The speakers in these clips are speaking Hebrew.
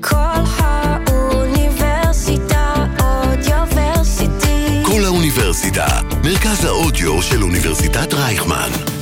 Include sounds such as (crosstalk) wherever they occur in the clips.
כל האוניברסיטה אודיוורסיטי. כל האוניברסיטה, מרכז האודיו של אוניברסיטת רייכמן.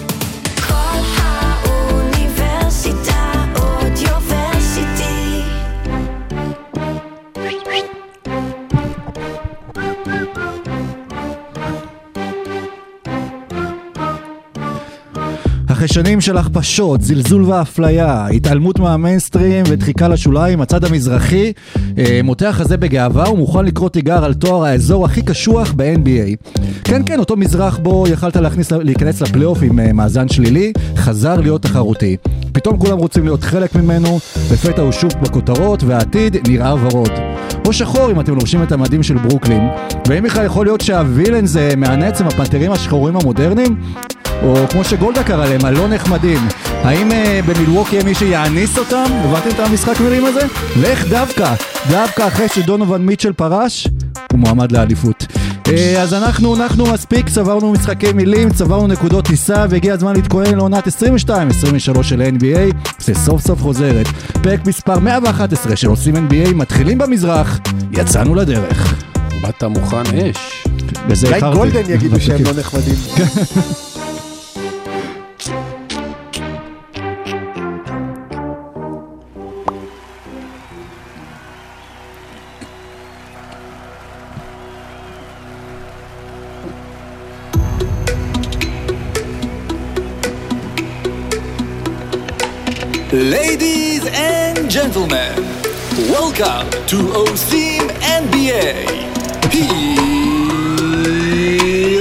שנים של הכפשות, זלזול ואפליה, התעלמות מהמיינסטרים ודחיקה לשוליים, הצד המזרחי אה, מותח הזה בגאווה ומוכן לקרוא תיגר על תואר האזור הכי קשוח ב-NBA. כן, כן, אותו מזרח בו יכלת להכניס, להיכנס לפלייאוף עם אה, מאזן שלילי, חזר להיות תחרותי. פתאום כולם רוצים להיות חלק ממנו, לפתע הוא שוב בכותרות, והעתיד נראה ורוד. או שחור אם אתם לובשים את המדים של ברוקלין, ואם בכלל יכול להיות שהווילן זה מהנץ עם הפנתרים השחורים המודרניים? או כמו שגולדה קרא להם, הלא נחמדים. האם אה, במילווקי יהיה מי שיעניס אותם? הבנתם את המשחק מילים הזה? ואיך דווקא, דווקא אחרי שדונובל מיטשל פרש, הוא מועמד לאליפות. אה, אז אנחנו, אנחנו מספיק, צברנו משחקי מילים, צברנו נקודות טיסה, והגיע הזמן להתכונן לעונת 22-23 של NBA, שסוף סוף חוזרת. פרק מספר 111 של עושים NBA, מתחילים במזרח, יצאנו לדרך. באת מוכן אש. בזה אולי איחרתי. גולדן יגידו שהם לא (laughs) נחמדים. (laughs) Ladies and gentlemen, welcome to OSIM NBA. Here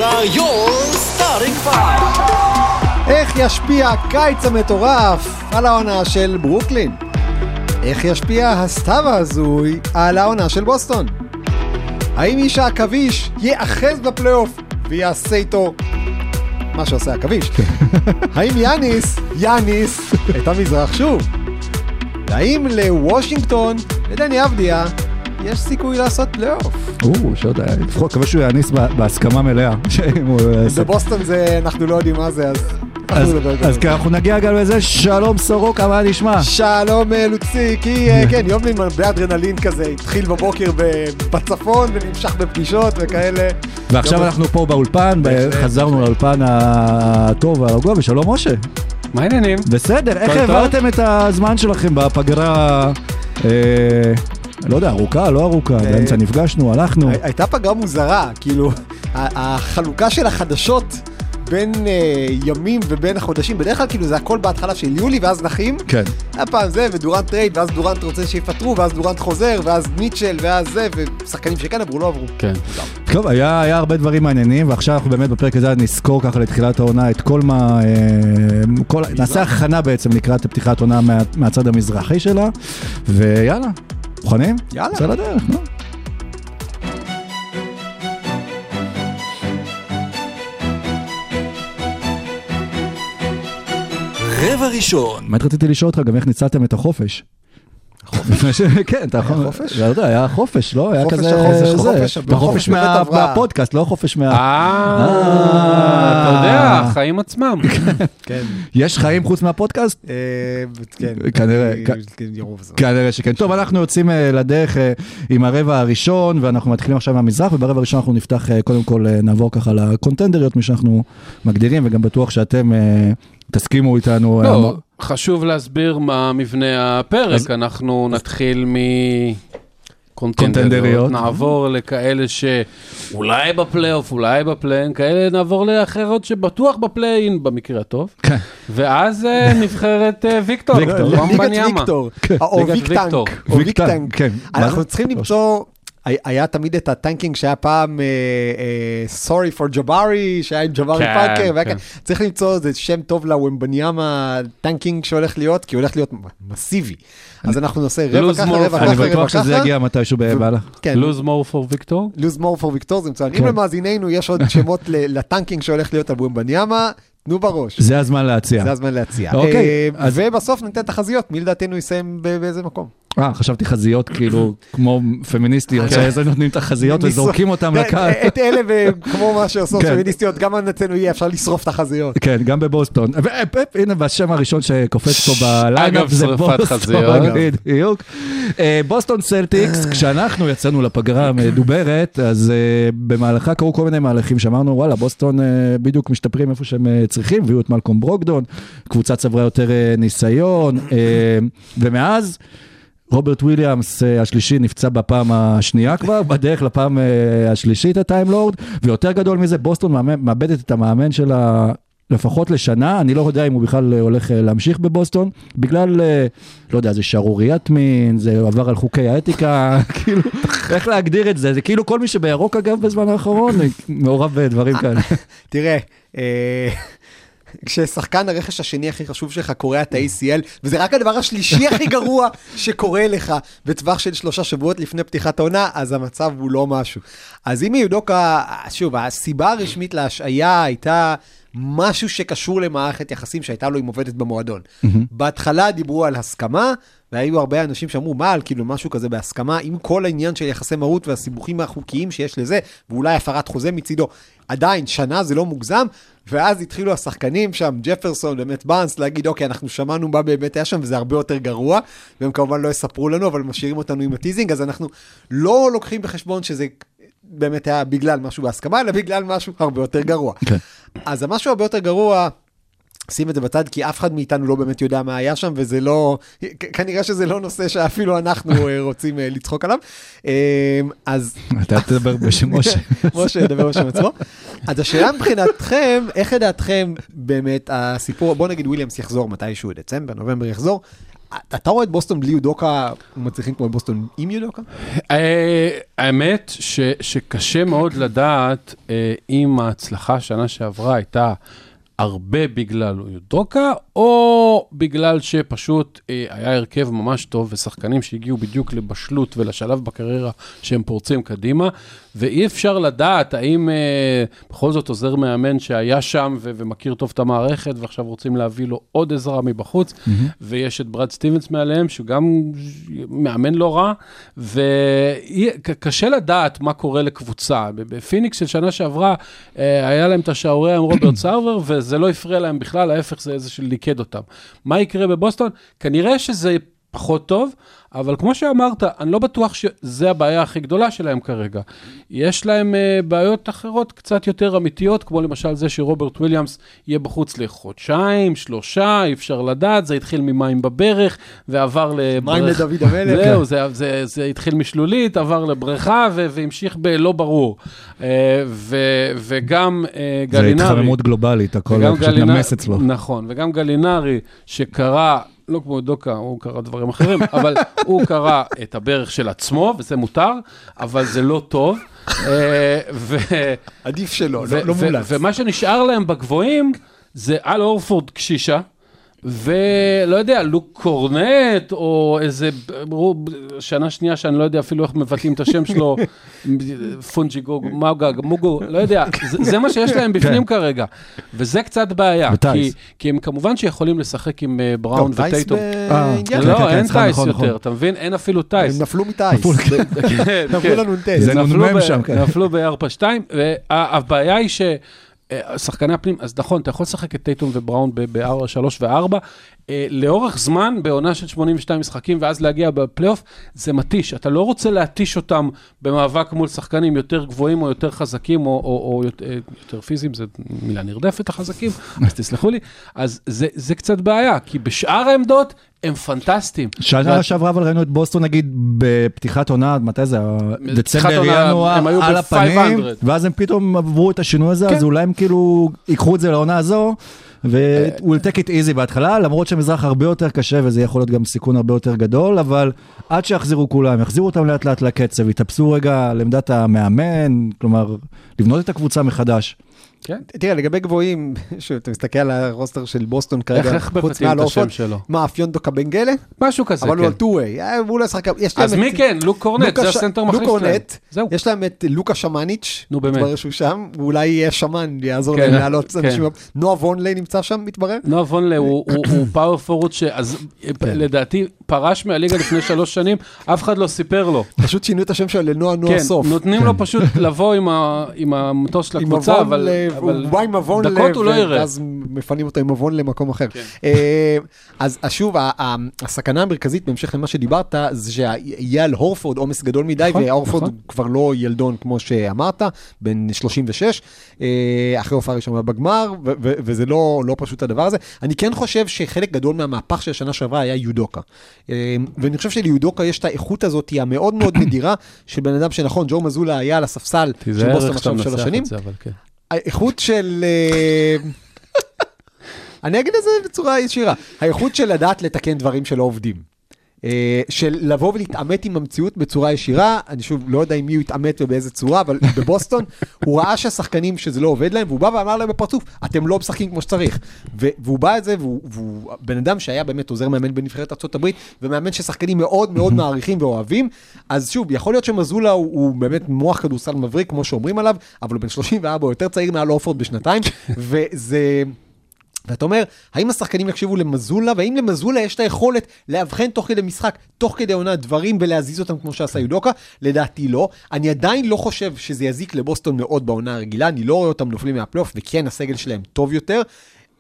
are your starting five. איך ישפיע הקיץ המטורף על העונה של ברוקלין? איך ישפיע הסתיו ההזוי על העונה של בוסטון? האם איש העכביש ייאחז בפלייאוף ויעשה איתו מה שעושה עכביש? (laughs) האם יאניס יאניס את המזרח שוב? והאם לוושינגטון ודני אבדיה יש סיכוי לעשות פלייאוף? או, שעוד היה, לפחות מקווה שהוא יעניס בה- בהסכמה מלאה. (laughs) בבוסטון זה אנחנו לא יודעים מה זה אז... אז- אז על כן, אנחנו נגיע גם לזה, שלום סורוקה, מה נשמע? שלום אה, לוציקי, אה, (laughs) כן, יום מלא אדרנלין כזה, התחיל בבוקר ב- בצפון ונמשך בפגישות וכאלה. ועכשיו אנחנו פה באולפן. חזרנו לאולפן הטוב והרגוע, ושלום משה. מה העניינים? בסדר, איך. העברתם את הזמן שלכם בפגרה, אה, לא יודע, ארוכה, לא ארוכה, באמצע נפגשנו, הלכנו. הי- הייתה פגרה מוזרה, כאילו, החלוקה של החדשות בין אה, ימים ובין החודשים, בדרך כלל כאילו זה הכל בהתחלה של יולי ואז נחים. כן. היה פעם זה, ודורנט trade, ואז דורנט רוצה שיפטרו, ואז דורנט חוזר, ואז מיטשל, ואז זה, ושחקנים שכן עברו, לא עברו. כן. טוב, היה, היה הרבה דברים מעניינים, ועכשיו אנחנו באמת בפרק הזה נזכור ככה לתחילת העונה את כל מה... אה, כל, נעשה הכנה בעצם לקראת פתיחת עונה מה, מהצד המזרחי שלה, ויאללה, מוכנים? יאללה. יוצא רבע ראשון, באמת רציתי לשאול אותך גם איך ניצלתם את החופש. כן, אתה יכול... חופש? לא יודע, היה חופש, לא? היה כזה... חופש, חופש. מהפודקאסט, לא חופש מה... אה, אתה יודע, החיים עצמם. כן. יש חיים חוץ מהפודקאסט? אה, כן. כנראה, כן. כנראה שכן. טוב, אנחנו יוצאים אה, לדרך אה, עם הרבע הראשון, ואנחנו מתחילים עכשיו מהמזרח, וברבע הראשון אנחנו נפתח, אה, קודם כל אה, נעבור ככה לקונטנדריות, מי שאנחנו מגדירים, וגם בטוח שאתם אה, תסכימו איתנו. לא, חשוב להסביר מה מבנה הפרק. אז- אנחנו נתחיל מ... קונטנדריות. נעבור לכאלה שאולי בפלייאוף, אולי בפליין, כאלה נעבור לאחרות שבטוח בפליין במקרה הטוב, כן. ואז אה, (laughs) נבחרת אה, ויקטור, ליגת בניאמה. ויקטור, או ויקטנק. כן. אנחנו? צריכים למצוא, היה- תמיד את הטנקינג שהיה פעם, sorry for ג'בארי, שהיה עם ג'בארי כן, פארקר, והיה כן. צריך למצוא איזה שם טוב לוומבניאמה טנקינג שהולך להיות, כי הוא הולך להיות מסיבי. אז אנחנו נעשה רבע Lose ככה, more רבע for- ככה, אני רבע בטוח שזה ככה. יגיע מתישהו בבעלה. כן, lose more for ויקטור? lose more for ויקטור זה מצוין. כן. אם למאזיננו יש עוד שמות ל- לטנקינג שהולך להיות על וומבניאמה, תנו בראש. זה הזמן להציע. זה הזמן להציע. אוקיי, אה, ובסוף ניתן תחזיות, מי לדעתנו יסיים באיזה מקום. אה, חשבתי חזיות כאילו כמו פמיניסטיות, כן. שזה נותנים את החזיות וזורקים אותם את- לקהל. את אלה, וכמו מה שעושות כן. פמיניסטיות, גם אצלנו יהיה אפשר לשרוף את החזיות. כן, גם בבוסטון. ו- ו- הנה, והשם הראשון שקופץ פה ב lineup אגב, זה שרפת בוסטון. חזיות. (laughs) בדיוק. אה, בוסטון סלטיקס, כשאנחנו יצאנו לפגרה המדוברת, אז אה, במהלכה קרו כל מיני מהלכים שאמרנו, וואלה, בוסטון אה, בדיוק משתפרים איפה שהם אה, צריכים, הביאו את מלקום ברוקדון, קבוצה צברה יותר אה, ניסיון, אה, ומאז... רוברט וויליאמס אה, השלישי נפצע בפעם השנייה כבר, (laughs) בדרך לפעם אה, השלישית הטיימלורד, ויותר גדול מזה, בוסטון מאבדת את המאמן שלה לפחות לשנה, אני לא יודע אם הוא בכלל אה, הולך להמשיך בבוסטון, בגלל, לא יודע, זה שערוריית מין, זה עבר על חוקי האתיקה, (laughs) כאילו, איך להגדיר את זה? זה כאילו כל מי שבירוק אגב בזמן האחרון, מעורב בדברים כאלה. (laughs) תראה, אה, כששחקן הרכש השני הכי חשוב שלך קורע את ה-ACL, וזה רק הדבר השלישי הכי גרוע שקורה לך בטווח של שלושה שבועות לפני פתיחת העונה, אז המצב הוא לא משהו. אז אם יודוקה, שוב, הסיבה הרשמית להשעיה הייתה משהו שקשור למערכת יחסים שהייתה לו עם עובדת במועדון. בהתחלה דיברו על הסכמה, והיו הרבה אנשים שאמרו, מה, על כאילו משהו כזה בהסכמה, עם כל העניין של יחסי מרות והסיבוכים החוקיים שיש לזה, ואולי הפרת חוזה מצידו. עדיין, שנה זה לא מוגזם, ואז התחילו השחקנים שם, ג'פרסון באמת באנס, להגיד, אוקיי, אנחנו שמענו מה באמת היה שם, וזה הרבה יותר גרוע, והם כמובן לא יספרו לנו, אבל משאירים אותנו עם הטיזינג, אז אנחנו לא לוקחים בחשבון שזה באמת היה בגלל משהו בהסכמה, אלא בגלל משהו הרבה יותר גרוע. כן. אז המשהו הרבה יותר גרוע, שים את זה בצד, כי אף אחד מאיתנו לא באמת יודע מה היה שם, וזה לא, כנראה שזה לא נושא שאפילו אנחנו אה, רוצים אה, לצחוק עליו. אה, אז אתה תדבר בשם משה. (laughs) משה ידבר בשם עצמו. אז השאלה מבחינתכם, איך לדעתכם באמת הסיפור, בוא נגיד וויליאמס יחזור מתישהו, דצמבר, נובמבר יחזור. אתה רואה את בוסטון בלי יודוקה, מצליחים כמו בוסטון עם יודוקה? אה, האמת ש, שקשה מאוד לדעת אם ההצלחה שנה שעברה הייתה הרבה בגלל יודוקה, או בגלל שפשוט אה, היה הרכב ממש טוב ושחקנים שהגיעו בדיוק לבשלות ולשלב בקריירה שהם פורצים קדימה, ואי אפשר לדעת האם אה, בכל זאת עוזר מאמן שהיה שם ו- ומכיר טוב את המערכת, ועכשיו רוצים להביא לו עוד עזרה מבחוץ, ויש את ברד סטיבנס מעליהם, שהוא גם מאמן לא רע, וקשה לדעת מה קורה לקבוצה. בפיניקס של שנה שעברה, אה, היה להם את השערוריה עם רוברט (clears throat) סרבר, וזה לא הפריע להם בכלל, ההפך זה איזה שליכד אותם. מה יקרה בבוסטון? כנראה שזה פחות טוב, אבל כמו שאמרת, אני לא בטוח שזה הבעיה הכי גדולה שלהם כרגע. יש להם uh, בעיות אחרות קצת יותר אמיתיות, כמו למשל זה שרוברט וויליאמס יהיה בחוץ לחודשיים, שלושה, אי אפשר לדעת, זה התחיל ממים בברך, ועבר לבריכה. מים לדוד המלך. (laughs) זהו, זה, זה, זה התחיל משלולית, עבר לבריכה, ו- והמשיך בלא ברור. Uh, ו- וגם uh, זה גלינרי. התחממות גלובלית, הכל וגם פשוט נמס אצלו. נכון, וגם גלינרי, שקרא, לא כמו דוקה, הוא קרא דברים אחרים, (laughs) אבל הוא קרא את הברך של עצמו, וזה מותר, אבל זה לא טוב. אה, ו- עדיף שלא, לא לא מומלץ. ומה שנשאר להם בגבוהים, זה אל אורפורד קשישה. ולא יודע, לוק קורנט, או איזה, שנה שנייה שאני לא יודע אפילו איך מבטאים את השם שלו, (laughs) פונג'י גוג, מאוגג, מוגו, לא יודע, זה, זה מה שיש להם בפנים כרגע, וזה קצת בעיה, כי. כי הם כמובן שיכולים לשחק עם אה, בראון טוב, טייס וטייטום. אה, באינדיאנה. כן, לא, כן, אין טייס נכון, יותר, נכון. אתה מבין? אין אפילו טייס. הם נפלו מטייס. (laughs) כן, נפלו כן. לנו טייס. נפלו נ"מ ב- שם, כן. נפלו ב-4-2, והבעיה היא ששחקני הפנים, אז נכון, אתה יכול לשחק את טייטום ובראון ב-3 ו-4, לאורך זמן, בעונה של 82 משחקים, ואז להגיע בפלייאוף, זה מתיש. אתה לא רוצה להתיש אותם במאבק מול שחקנים יותר גבוהים או יותר חזקים, או, או, או יותר, יותר פיזיים, זו מילה נרדפת, החזקים, (laughs) אז תסלחו לי. אז זה, זה קצת בעיה, כי בשאר העמדות הם פנטסטיים. שנה שעברה אבל ראינו את בוסטון נגיד בפתיחת עונה, מתי זה? דצמבר, ינואר, הם היו על הפנים, 500. ואז הם פתאום עברו את השינוי הזה, אז אולי הם כאילו ייקחו את זה לעונה הזו, ו-will take it easy בהתחלה, למרות שהמזרח הרבה יותר קשה וזה יכול להיות גם סיכון הרבה יותר גדול, אבל עד שיחזירו כולם, יחזירו אותם לאט לאט לקצב, יתאפסו רגע על עמדת המאמן, כלומר, לבנות את הקבוצה מחדש. כן. תראה, לגבי גבוהים, (laughs) שאתה מסתכל על הרוסטר של בוסטון כרגע, איך אורפורד, שלו? מה, אפיונדו קבנגלה? משהו כזה, אבל הוא על כן. טו-ווי, אה, הוא לא ישחק, אז את- מי כן? לוק קורנט, לוקה זה ש- הסנטר לוק מחליף שלהם. זהו. יש להם את לוקה שמאניץ', נו, באמת. מתברר שהוא שם, ואולי יהיה שמן, יעזור כן, להם לעלות כן. אנשים. נועה וונלי נמצא שם, מתברר? נועה וונלה הוא- פאוור פורוד כן. לדעתי פרש מהליגה לפני שלוש שנים, אף אחד לא סיפר לו. פשוט שינו את השם שלו לנועה נועה כן, סוף. נותנים לו פשוט לבוא עם המטוס של עם הקבוצה, מבון אבל ל- אבל הוא בא עם מבון ל... דקות הוא לא. ואז מפנים אותו עם מבון למקום אחר. כן. אה, אז שוב, הסכנה המרכזית, בהמשך למה שדיברת, זה שיהיה על הורפורד עומס גדול מדי, נכון, והורפורד נכון. כבר לא ילדון, כמו שאמרת, בן 36, אה, אחרי הופעה ראשונה בגמר, וזה לא לא פשוט הדבר הזה. אני כן חושב שחלק גדול מהמהפך של השנה שעברה היה יודוקה. אה, ואני חושב שליודוקה יש את האיכות הזאת המאוד מאוד (coughs) נדירה של בן אדם שנכון, ג'ו מזולה היה על הספסל של בוסטון עכשיו שלוש שנים. האיכות של... אה, (laughs) אני אגיד את זה בצורה ישירה. האיכות של לדעת לתקן דברים שלא עובדים. אה, של לבוא ולהתעמת עם המציאות בצורה ישירה, אני שוב לא יודע עם מי הוא התעמת ובאיזה צורה, אבל (laughs) בבוסטון הוא ראה שהשחקנים שזה לא עובד להם, והוא בא ואמר להם בפרצוף, אתם לא משחקים כמו שצריך. והוא בא את זה, והוא, והוא בן אדם שהיה באמת עוזר מאמן בנבחרת ארה"ב, ומאמן ששחקנים מאוד מאוד (laughs) מעריכים ואוהבים, אז שוב, יכול להיות שמזולה הוא, הוא באמת מוח כדורסל מבריק, כמו שאומרים עליו, אבל הוא בן 34, הוא יותר צעיר מעל אופורד בשנתיים, (laughs) וזה... ואתה אומר, האם השחקנים יקשיבו למזולה, והאם למזולה יש את היכולת לאבחן תוך כדי משחק, תוך כדי עונה דברים ולהזיז אותם כמו שעשה יודוקה? לדעתי לא. אני עדיין לא חושב שזה יזיק לבוסטון מאוד בעונה הרגילה, אני לא רואה אותם נופלים מהפלייאוף, וכן הסגל שלהם טוב יותר.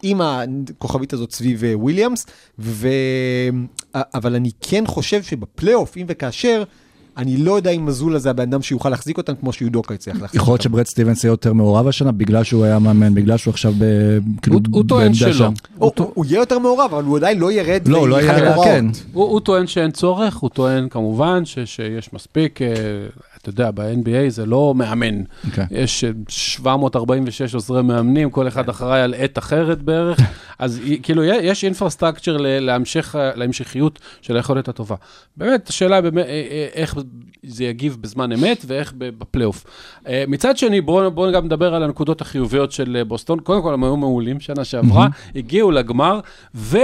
עם הכוכבית הזאת סביב אה, וויליאמס, ו... אבל אני כן חושב שבפלייאוף, אם וכאשר, אני לא יודע אם מזולה זה הבן אדם שיוכל להחזיק אותם כמו שיודוקה יצליח להחזיק יכול להיות אותם. שברד סטיבנס יהיה יותר מעורב השנה בגלל שהוא היה מאמן, בגלל שהוא עכשיו ב... כאילו, הוא- הוא טוען בעמדה שלא. שם. הוא- הוא הוא יהיה יותר מעורב, אבל הוא עדיין לא ירד לא, הוא לא הוראות. כן. הוא, הוא טוען שאין צורך, הוא טוען כמובן שיש מספיק, אה, אתה יודע, ב-NBA זה לא מאמן. אוקיי. יש אה, 746 עוזרי מאמנים, כל אחד אחראי על עת אחרת בערך, (laughs) אז כאילו יש אינפרסטרקצ'ר להמשך, להמשכיות של היכולת הטובה. באמת, השאלה היא באמת אה, אה, איך זה יגיב בזמן אמת ואיך בפלייאוף. אה, מצד שני, בואו בוא גם נדבר על הנקודות החיוביות של אה, בוסטון. קודם כל, הם היו מעולים שנה שעברה, הגיעו לגמר, ו...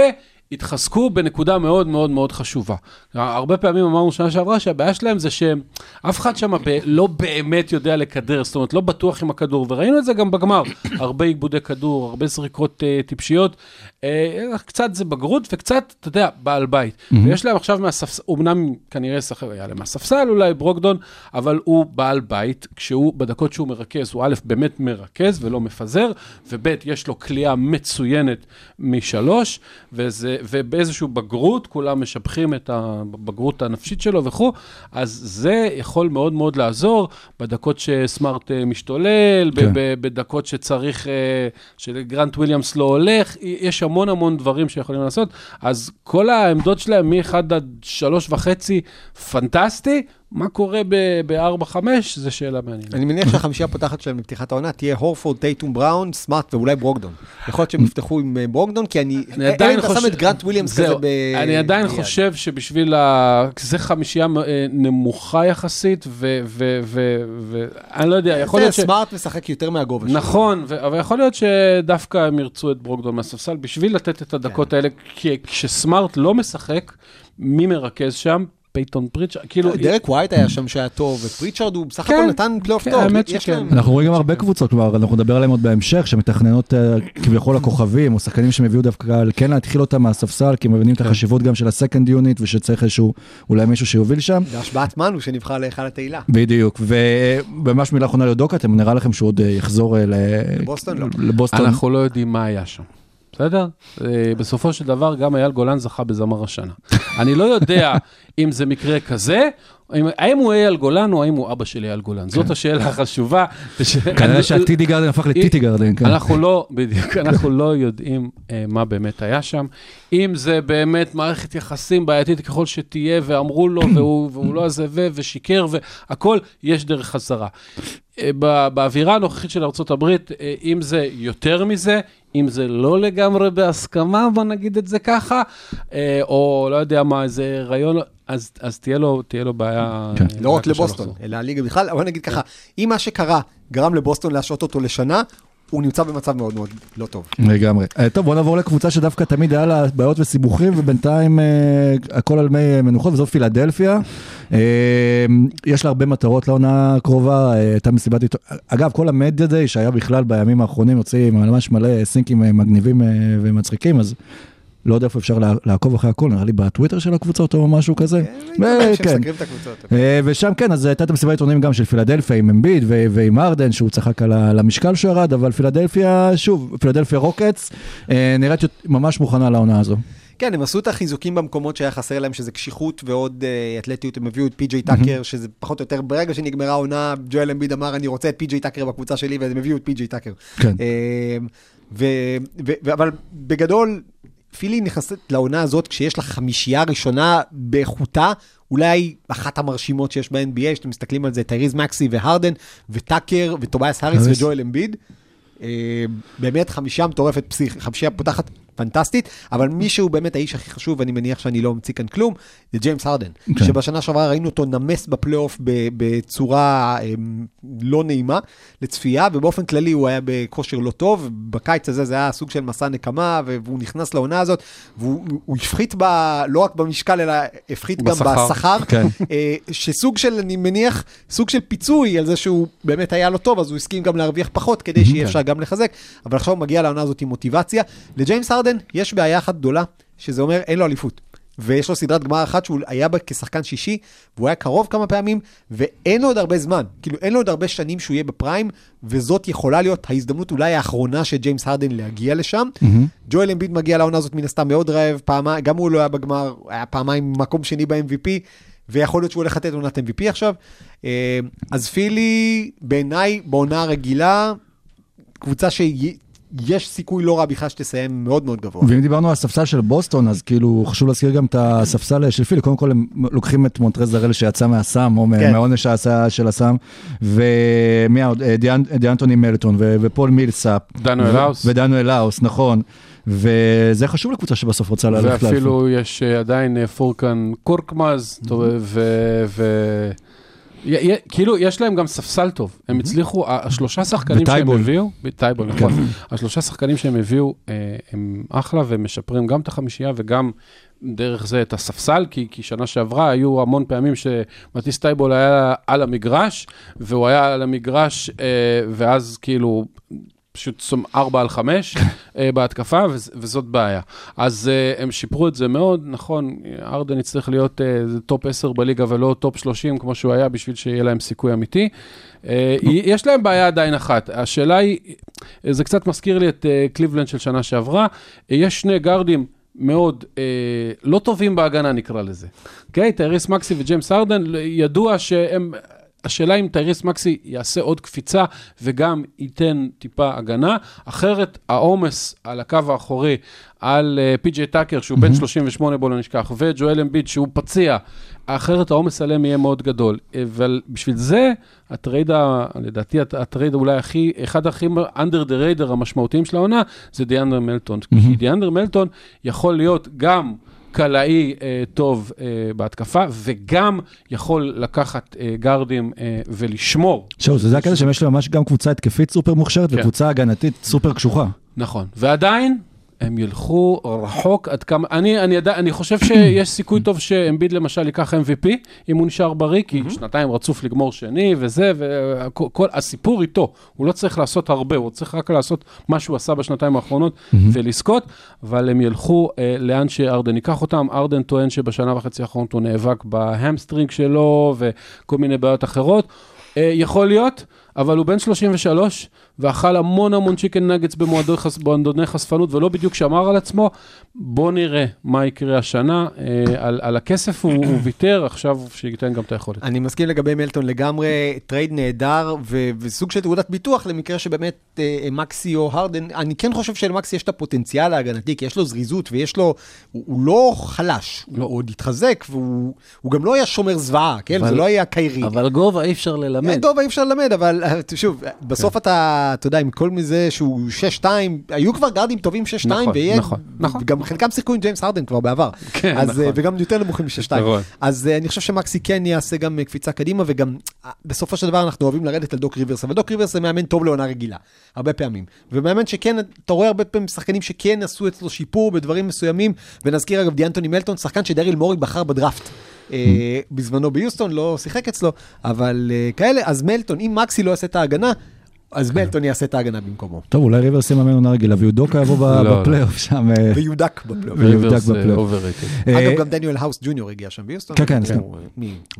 התחזקו בנקודה מאוד מאוד מאוד חשובה. הרבה פעמים אמרנו שנה שעברה שהבעיה שלהם זה שאף אחד שם ב- לא באמת יודע לקדר, זאת אומרת, לא בטוח עם הכדור, וראינו את זה גם בגמר. (coughs) הרבה עיבודי כדור, הרבה זריקות uh, טיפשיות, uh, קצת זה בגרות וקצת, אתה יודע, בעל בית. Mm-hmm. ויש להם עכשיו מהספסל, אמנם כנראה שחק, היה להם מהספסל אולי ברוקדון, אבל הוא בעל בית, כשהוא, בדקות שהוא מרכז, הוא א', באמת מרכז ולא מפזר, וב', יש לו כליאה מצוינת משלוש, וזה, ובאיזושהי בגרות, כולם משבחים את הבגרות הנפשית שלו וכו', אז זה יכול מאוד מאוד לעזור בדקות שסמארט אה, משתולל, כן. בדקות שצריך, אה, שגרנט וויליאמס לא הולך, יש המון המון דברים שיכולים לעשות, אז כל העמדות שלהם מ-1 עד 3 וחצי, פנטסטי. מה קורה ב-4-5, זו שאלה מעניינת. אני מניח שהחמישייה הפותחת שלהם בפתיחת העונה תהיה הורפורד, טייטום בראון, סמארט ואולי ברוקדון. יכול להיות שהם יפתחו עם אה, ברוקדון, כי אני... אני עדיין אם אתה שם חושב... את גרנט וויליאמס כזה ב... אני עדיין. חושב שבשביל ה... זה חמישייה אה, נמוכה יחסית, ואני לא יודע, יכול להיות ש... סמארט משחק יותר מהגובה שלו. נכון, אבל יכול להיות שדווקא הם ירצו את ברוקדון מהספסל בשביל לתת את הדקות כן. האלה, כי כשסמארט לא משחק, מי מרכז שם? פייטון פריצ'רד, כאילו... דריק ווייט היה שם שהיה טוב, ופריצ'רד הוא בסך כן, הכל נתן פלייאוף כן, טוב. האמת שכן. אנחנו רואים גם הרבה קבוצות, כלומר, אנחנו נדבר עליהם עוד בהמשך, שמתכננות אה, כביכול הכוכבים, או שחקנים שהם הביאו דווקא כן להתחיל אותם מהספסל, כי הם מבינים את החשיבות גם של ה second unit, ושצריך איזשהו, אולי מישהו שיוביל שם. והשבעת מנו שנבחר להיכל התהילה. בדיוק, וממש מילה אחרונה לדוקה, אתם נראה לכם שהוא עוד אה, יחזור אה? לא. לבוסטון. אנחנו לא יודעים מה היה שם. בסדר? אה, בסופו של דבר, גם אייל גולן זכה בזמר השנה. אני לא יודע אם זה מקרה כזה, האם הוא אייל גולן או האם הוא אבא של אייל גולן. זאת השאלה החשובה. כנראה שהטידי גרדן הפך לטיטי גרדן, כן. אנחנו לא, בדיוק, אנחנו לא יודעים אה, מה באמת היה שם. אם זה באמת מערכת יחסים בעייתית ככל שתהיה, ואמרו לו, (coughs) והוא, לא עזה ו- ושיקר, והכל, יש דרך חזרה. אה, באווירה הנוכחית של ארה"ב, אה, אם זה יותר מזה, אם זה לא לגמרי בהסכמה, בוא נגיד את זה ככה, או לא יודע מה, איזה רעיון, אז, אז תהיה, לו, תהיה לו בעיה. כן. אה, לא רק לבוסטון, לחזור. אלא הליגה בכלל, אבל נגיד ככה, אם מה שקרה גרם לבוסטון להשעות אותו לשנה, הוא נמצא במצב מאוד מאוד לא טוב. לגמרי. אה, טוב, בוא נעבור לקבוצה שדווקא תמיד היה לה בעיות וסיבוכים, ובינתיים אה, הכל על מי מנוחות, וזו פילדלפיה. יש לה הרבה מטרות לעונה הקרובה, הייתה מסיבת עיתון. אגב, כל המדיה דיי שהיה בכלל בימים האחרונים, יוצא ממש מלא סינקים מגניבים ומצחיקים, אז לא יודע איפה אפשר לע- לעקוב אחרי הכל, נראה לי בטוויטר של הקבוצות או משהו כזה. כן. את הקבוצות. אה, ושם כן, אז הייתה את המסיבת עיתונאים גם של פילדלפיה עם אמביד ועם ארדן, שהוא צחק על המשקל שהוא ירד, אבל פילדלפיה, שוב, פילדלפיה רוקטס, אה, נראית ממש מוכנה לעונה הזו. כן, הם עשו את החיזוקים במקומות שהיה חסר להם, שזה קשיחות ועוד אה, אתלטיות, הם הביאו את פי.ג'יי טאקר, שזה פחות או יותר, ברגע שנגמרה העונה, ג'ואל אמביד אמר, אני רוצה את פי.ג'יי טאקר בקבוצה שלי, והם הביאו את פי.ג'יי טאקר. כן. אה, ו- ו- ו- אבל בגדול, פילי נכנסת לעונה הזאת כשיש לה חמישייה ראשונה באיכותה, אולי אחת המרשימות שיש ב-NBA, שאתם מסתכלים על זה, טייריס מקסי והרדן, וטאקר, וטובייס האריס. וג'ואל אמביד. אה, באמת חמישייה מטורפת, פסיכ... חמישייה פותחת פנטסטית, אבל מי שהוא באמת האיש הכי חשוב, ואני מניח שאני לא ממציא כאן כלום, זה ג'יימס הרדן. כן. שבשנה שעברה ראינו אותו נמס בפלייאוף בצורה אה, לא נעימה לצפייה, ובאופן כללי הוא היה בכושר לא טוב. בקיץ הזה זה היה סוג של מסע נקמה, והוא נכנס לעונה הזאת, והוא הוא הפחית ב... לא רק במשקל, אלא הפחית גם בשכר. בשכר. כן. אה, שסוג של, אני מניח, סוג של פיצוי על זה שהוא באמת היה לא טוב, אז הוא הסכים גם להרוויח פחות כדי שיהיה כן. אפשר גם לחזק, אבל עכשיו הוא מגיע לעונה הזאת עם מוטיבציה. לג'יימס הרדן יש בעיה אחת גדולה, שזה אומר אין לו אליפות. ויש לו סדרת גמר אחת שהוא היה בה כשחקן שישי, והוא היה קרוב כמה פעמים, ואין לו עוד הרבה זמן. כאילו, אין לו עוד הרבה שנים שהוא יהיה בפריים, וזאת יכולה להיות ההזדמנות אולי האחרונה של ג'יימס הרדן להגיע לשם. ג'ואל אמביד מגיע לעונה הזאת מן הסתם מאוד רעב, פעמה, גם הוא לא היה בגמר, היה פעמיים מקום שני ב-MVP, ויכול להיות שהוא הולך לתת עונת MVP עכשיו. אה, אז פילי, בעיניי, בעונה הרגילה, קבוצה שיש סיכוי לא רע בכלל שתסיים מאוד מאוד גבוה. ואם דיברנו על הספסל של בוסטון, אז כאילו חשוב להזכיר גם את הספסל של פילי, קודם כל הם לוקחים את מונטרז הארל שיצא מהסם, או כן. מהעונש של הסם, ומי עוד? אה, דיאנ- דיאנתוני מלטון ו- ופול מילסאפ. דניאל ו- האוס. ודניאל האוס, נכון. וזה חשוב לקבוצה שבסוף רוצה ללכת לאליפות. ואפילו יש אה, עדיין אה, פורקאן קורקמאז, טוב, ו... כאילו, יש להם גם ספסל טוב. הם הצליחו, השלושה שחקנים שהם. הביאו, טייבול, נכון. השלושה שחקנים שהם הביאו אה, הם אחלה והם משפרים גם את החמישייה וגם דרך זה את הספסל, כי, כי שנה שעברה היו המון פעמים שמטיס טייבול היה על המגרש, והוא היה על המגרש, אה, ואז כאילו... פשוט ארבע על חמש (laughs) אה, בהתקפה, וז- וזאת בעיה. אז אה, הם שיפרו את זה מאוד, נכון, הארדן יצטרך להיות אה, top 10 בליגה ולא top 30 כמו שהוא היה, בשביל שיהיה להם סיכוי אמיתי. יש להם בעיה עדיין אחת, השאלה היא, זה קצת מזכיר לי את קליבלנד של שנה שעברה, יש שני גארדים. מאוד אה, לא טובים בהגנה נקרא לזה. אוקיי? טייריס מקסי וג'יימס ארדן, ידוע שהם, השאלה אם טייריס מקסי יעשה עוד קפיצה וגם ייתן טיפה הגנה, אחרת העומס על הקו האחורי על אה, פי.ג'יי טאקר, שהוא בן 38 בוא לא נשכח, וג'ואל אמביד שהוא פציע, אחרת העומס עליהם יהיה מאוד גדול. אבל בשביל זה, הטרייד, לדעתי הט- הטרייד אולי הכי, אחד הכי under the radar המשמעותיים של העונה, זה דיאנתוני מלטון. כי דיאנתוני מלטון יכול להיות גם... קלעי אה, טוב אה, בהתקפה, וגם יכול לקחת אה, גארדים אה, ולשמור. שוב, זה הקטע שהם יש להם ממש גם קבוצה התקפית סופר מוכשרת כן. וקבוצה הגנתית סופר קשוחה. נכון. ועדיין, הם ילכו רחוק עד כמה... אני, אני, ידע, אני חושב שיש סיכוי טוב שאמביד למשל ייקח MVP, אם הוא נשאר בריא, כי שנתיים רצוף לגמור שני וזה, וכל הסיפור איתו, הוא לא צריך לעשות הרבה, הוא צריך רק לעשות מה שהוא עשה בשנתיים האחרונות ולזכות, אבל הם ילכו אה, לאן שהארדן ייקח אותם. הארדן טוען שבשנה וחצי האחרונות הוא נאבק ב hamstring שלו וכל מיני בעיות אחרות. אה, יכול להיות, אבל הוא בן 33, ואכל המון המון chicken nuggets במועדוני חשפנות, ולא בדיוק שמר על עצמו. בוא נראה מה יקרה השנה. אה, על, על הכסף הוא, הוא ויתר, עכשיו שייתן גם את היכולת. אני מסכים לגבי מלטון לגמרי, טרייד נהדר ו- וסוג של תעודת ביטוח למקרה שבאמת אה, מקסי או הארדן, אני כן חושב שלמקסי יש את הפוטנציאל ההגנתי, כי יש לו זריזות ויש לו, הוא, הוא לא חלש, הוא עוד התחזק והוא הוא גם לא היה שומר זוועה, כן? אבל- זה לא היה קיירי. אבל גובה אי אפשר ללמד. גובה אי אפשר ללמד, אבל אה, שוב, בסוף אתה, אתה יודע, עם כל מזה שהוא 6-2, היו כבר גארדים טובים 6-2, נכון, ויהיה, נכון, נכון. גם חלקם שיחקו עם ג'יימס הרדן כבר בעבר. כן, אז, נכון. אה, וגם יותר נמוכים מ-6-2. נכון. אז אה, אני חושב שמקסי כן יעשה גם אה, קפיצה קדימה, וגם בסופו של דבר אנחנו אוהבים לרדת על דוק ריברס, אבל דוק ריברס זה מאמן טוב לעונה רגילה, הרבה פעמים. ומאמן שכן, אתה רואה הרבה פעמים שחקנים שכן עשו אצלו שיפור בדברים מסוימים, ונזכיר אגב דיאנתוני מלטון, שחקן שדריל מורי בחר בדראפט. אה, בזמנו ביוסטון, לא שיחק אצלו, אבל כאלה, אז מלטון, אם מקסי לא יעשה את ההגנה, אז כן. מלטון יעשה את ההגנה במקומו. טוב, דוק ריברס יממן עונה רגילה, ויודוקה יבוא לא. בפלייאוף שם. אה, ויודק בפלייאוף. ויודק אה, בפלייאוף. אה, אגב, גם דניאל האוס ג'וניור הגיע שם ביוסטון. כן, כן, הוא-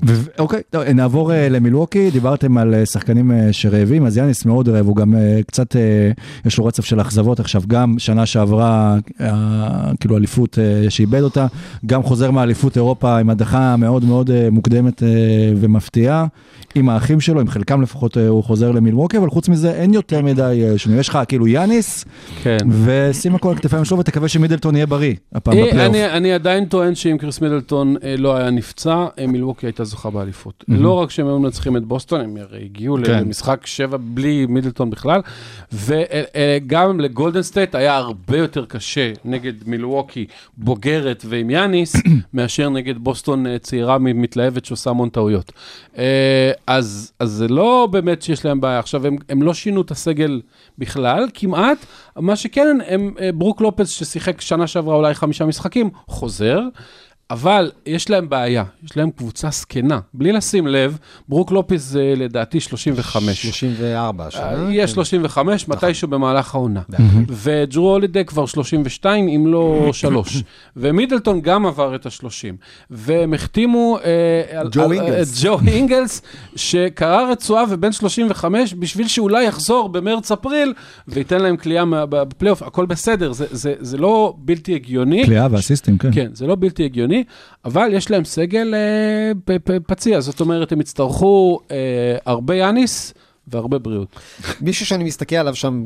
סתם. אוקיי, נעבור למילווקי, דיברתם על שחקנים שרעבים, אז יאניס מאוד רעב, הוא גם קצת, יש לו רצף של אכזבות עכשיו, גם שנה שעברה, כאילו אליפות שאיבד אותה, גם חוזר מאליפות אירופה עם הדחה מאוד מאוד מוקדמת ומפתיעה, עם האחים שלו, עם חלקם לפחות הוא חוזר למילווקי, אבל חוץ מזה אין יותר מדי אה, שינוי, יש לך כאילו יאניס, כן. ושים הכל על הכתפיים שלו ותקווה שמידלטון יהיה בריא, הפעם אה, בפלייאוף. אני, אני עדיין טוען שאם קריס מידלטון אה, לא היה נפצע, מילווקי הייתה זוכה באליפות. מהמם. לא רק שהם היו מנצחים את בוסטון, הם הרי הגיעו כן. למשחק שבע בלי מידלטון בכלל, וגם לגולדן סטייט היה הרבה יותר קשה נגד מילווקי בוגרת ועם יאניס, (coughs) מאשר נגד בוסטון צעירה מתלהבת שעושה המון טעויות. אז, אז זה לא באמת שיש להם בעיה. עכשיו, הם, הם לא שינו את הסגל בכלל, כמעט. מה שכן, הם, אה, ברוק לופס, ששיחק שנה שעברה אולי חמישה משחקים, חוזר. אבל יש להם בעיה, יש להם קבוצה זקנה. בלי לשים לב, ברוק לופס זה לדעתי 35. 34 אה, שנה. יהיה כן. 35, מתישהו במהלך העונה. וג'רו הולידי כבר 32, אם לא (coughs) 3. ומידלטון גם עבר את ה-30. והם החתימו... אה, ג'ו אינגלס. את ג'ו אינגלס, שקרע רצועה ובן 35, בשביל שאולי יחזור במרץ-אפריל, וייתן להם כליאה בפלייאוף. הכל בסדר, זה- זה זה לא בלתי הגיוני. קליעה ואסיסטים, כן. כן, זה לא בלתי הגיוני, אבל יש להם סגל אה, פציע, זאת אומרת, הם יצטרכו אה, הרבה יאניס והרבה בריאות. (laughs) מישהו שאני מסתכל עליו שם,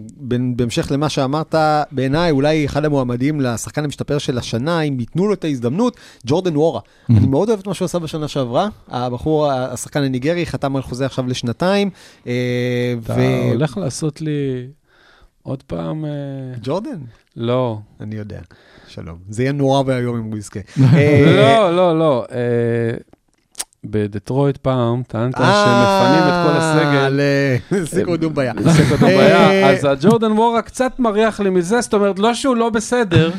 בהמשך למה שאמרת, בעיניי אולי אחד המועמדים לשחקן המשתפר של השנה, אם ייתנו לו את ההזדמנות, ג'ורדן וורה. אני מאוד אוהב את מה שהוא עשה בשנה שעברה. הבחור, השחקן הניגרי, חתם על חוזה עכשיו לשנתיים. אה, אתה הולך לעשות לי עוד פעם... אה, ג'ורדן? לא. אני יודע. שלום. זה יהיה נורא ואיום אם הוא יזכה. (laughs) אה, לא, לא, לא. אה, בדטרויט פעם טענת שמפנים את כל הסגל. לסיקו דומביה. לסקוט אה, הבעיה. אז הג'ורדן וורה קצת מריח לי מזה, זאת אומרת, לא שהוא לא בסדר, (laughs)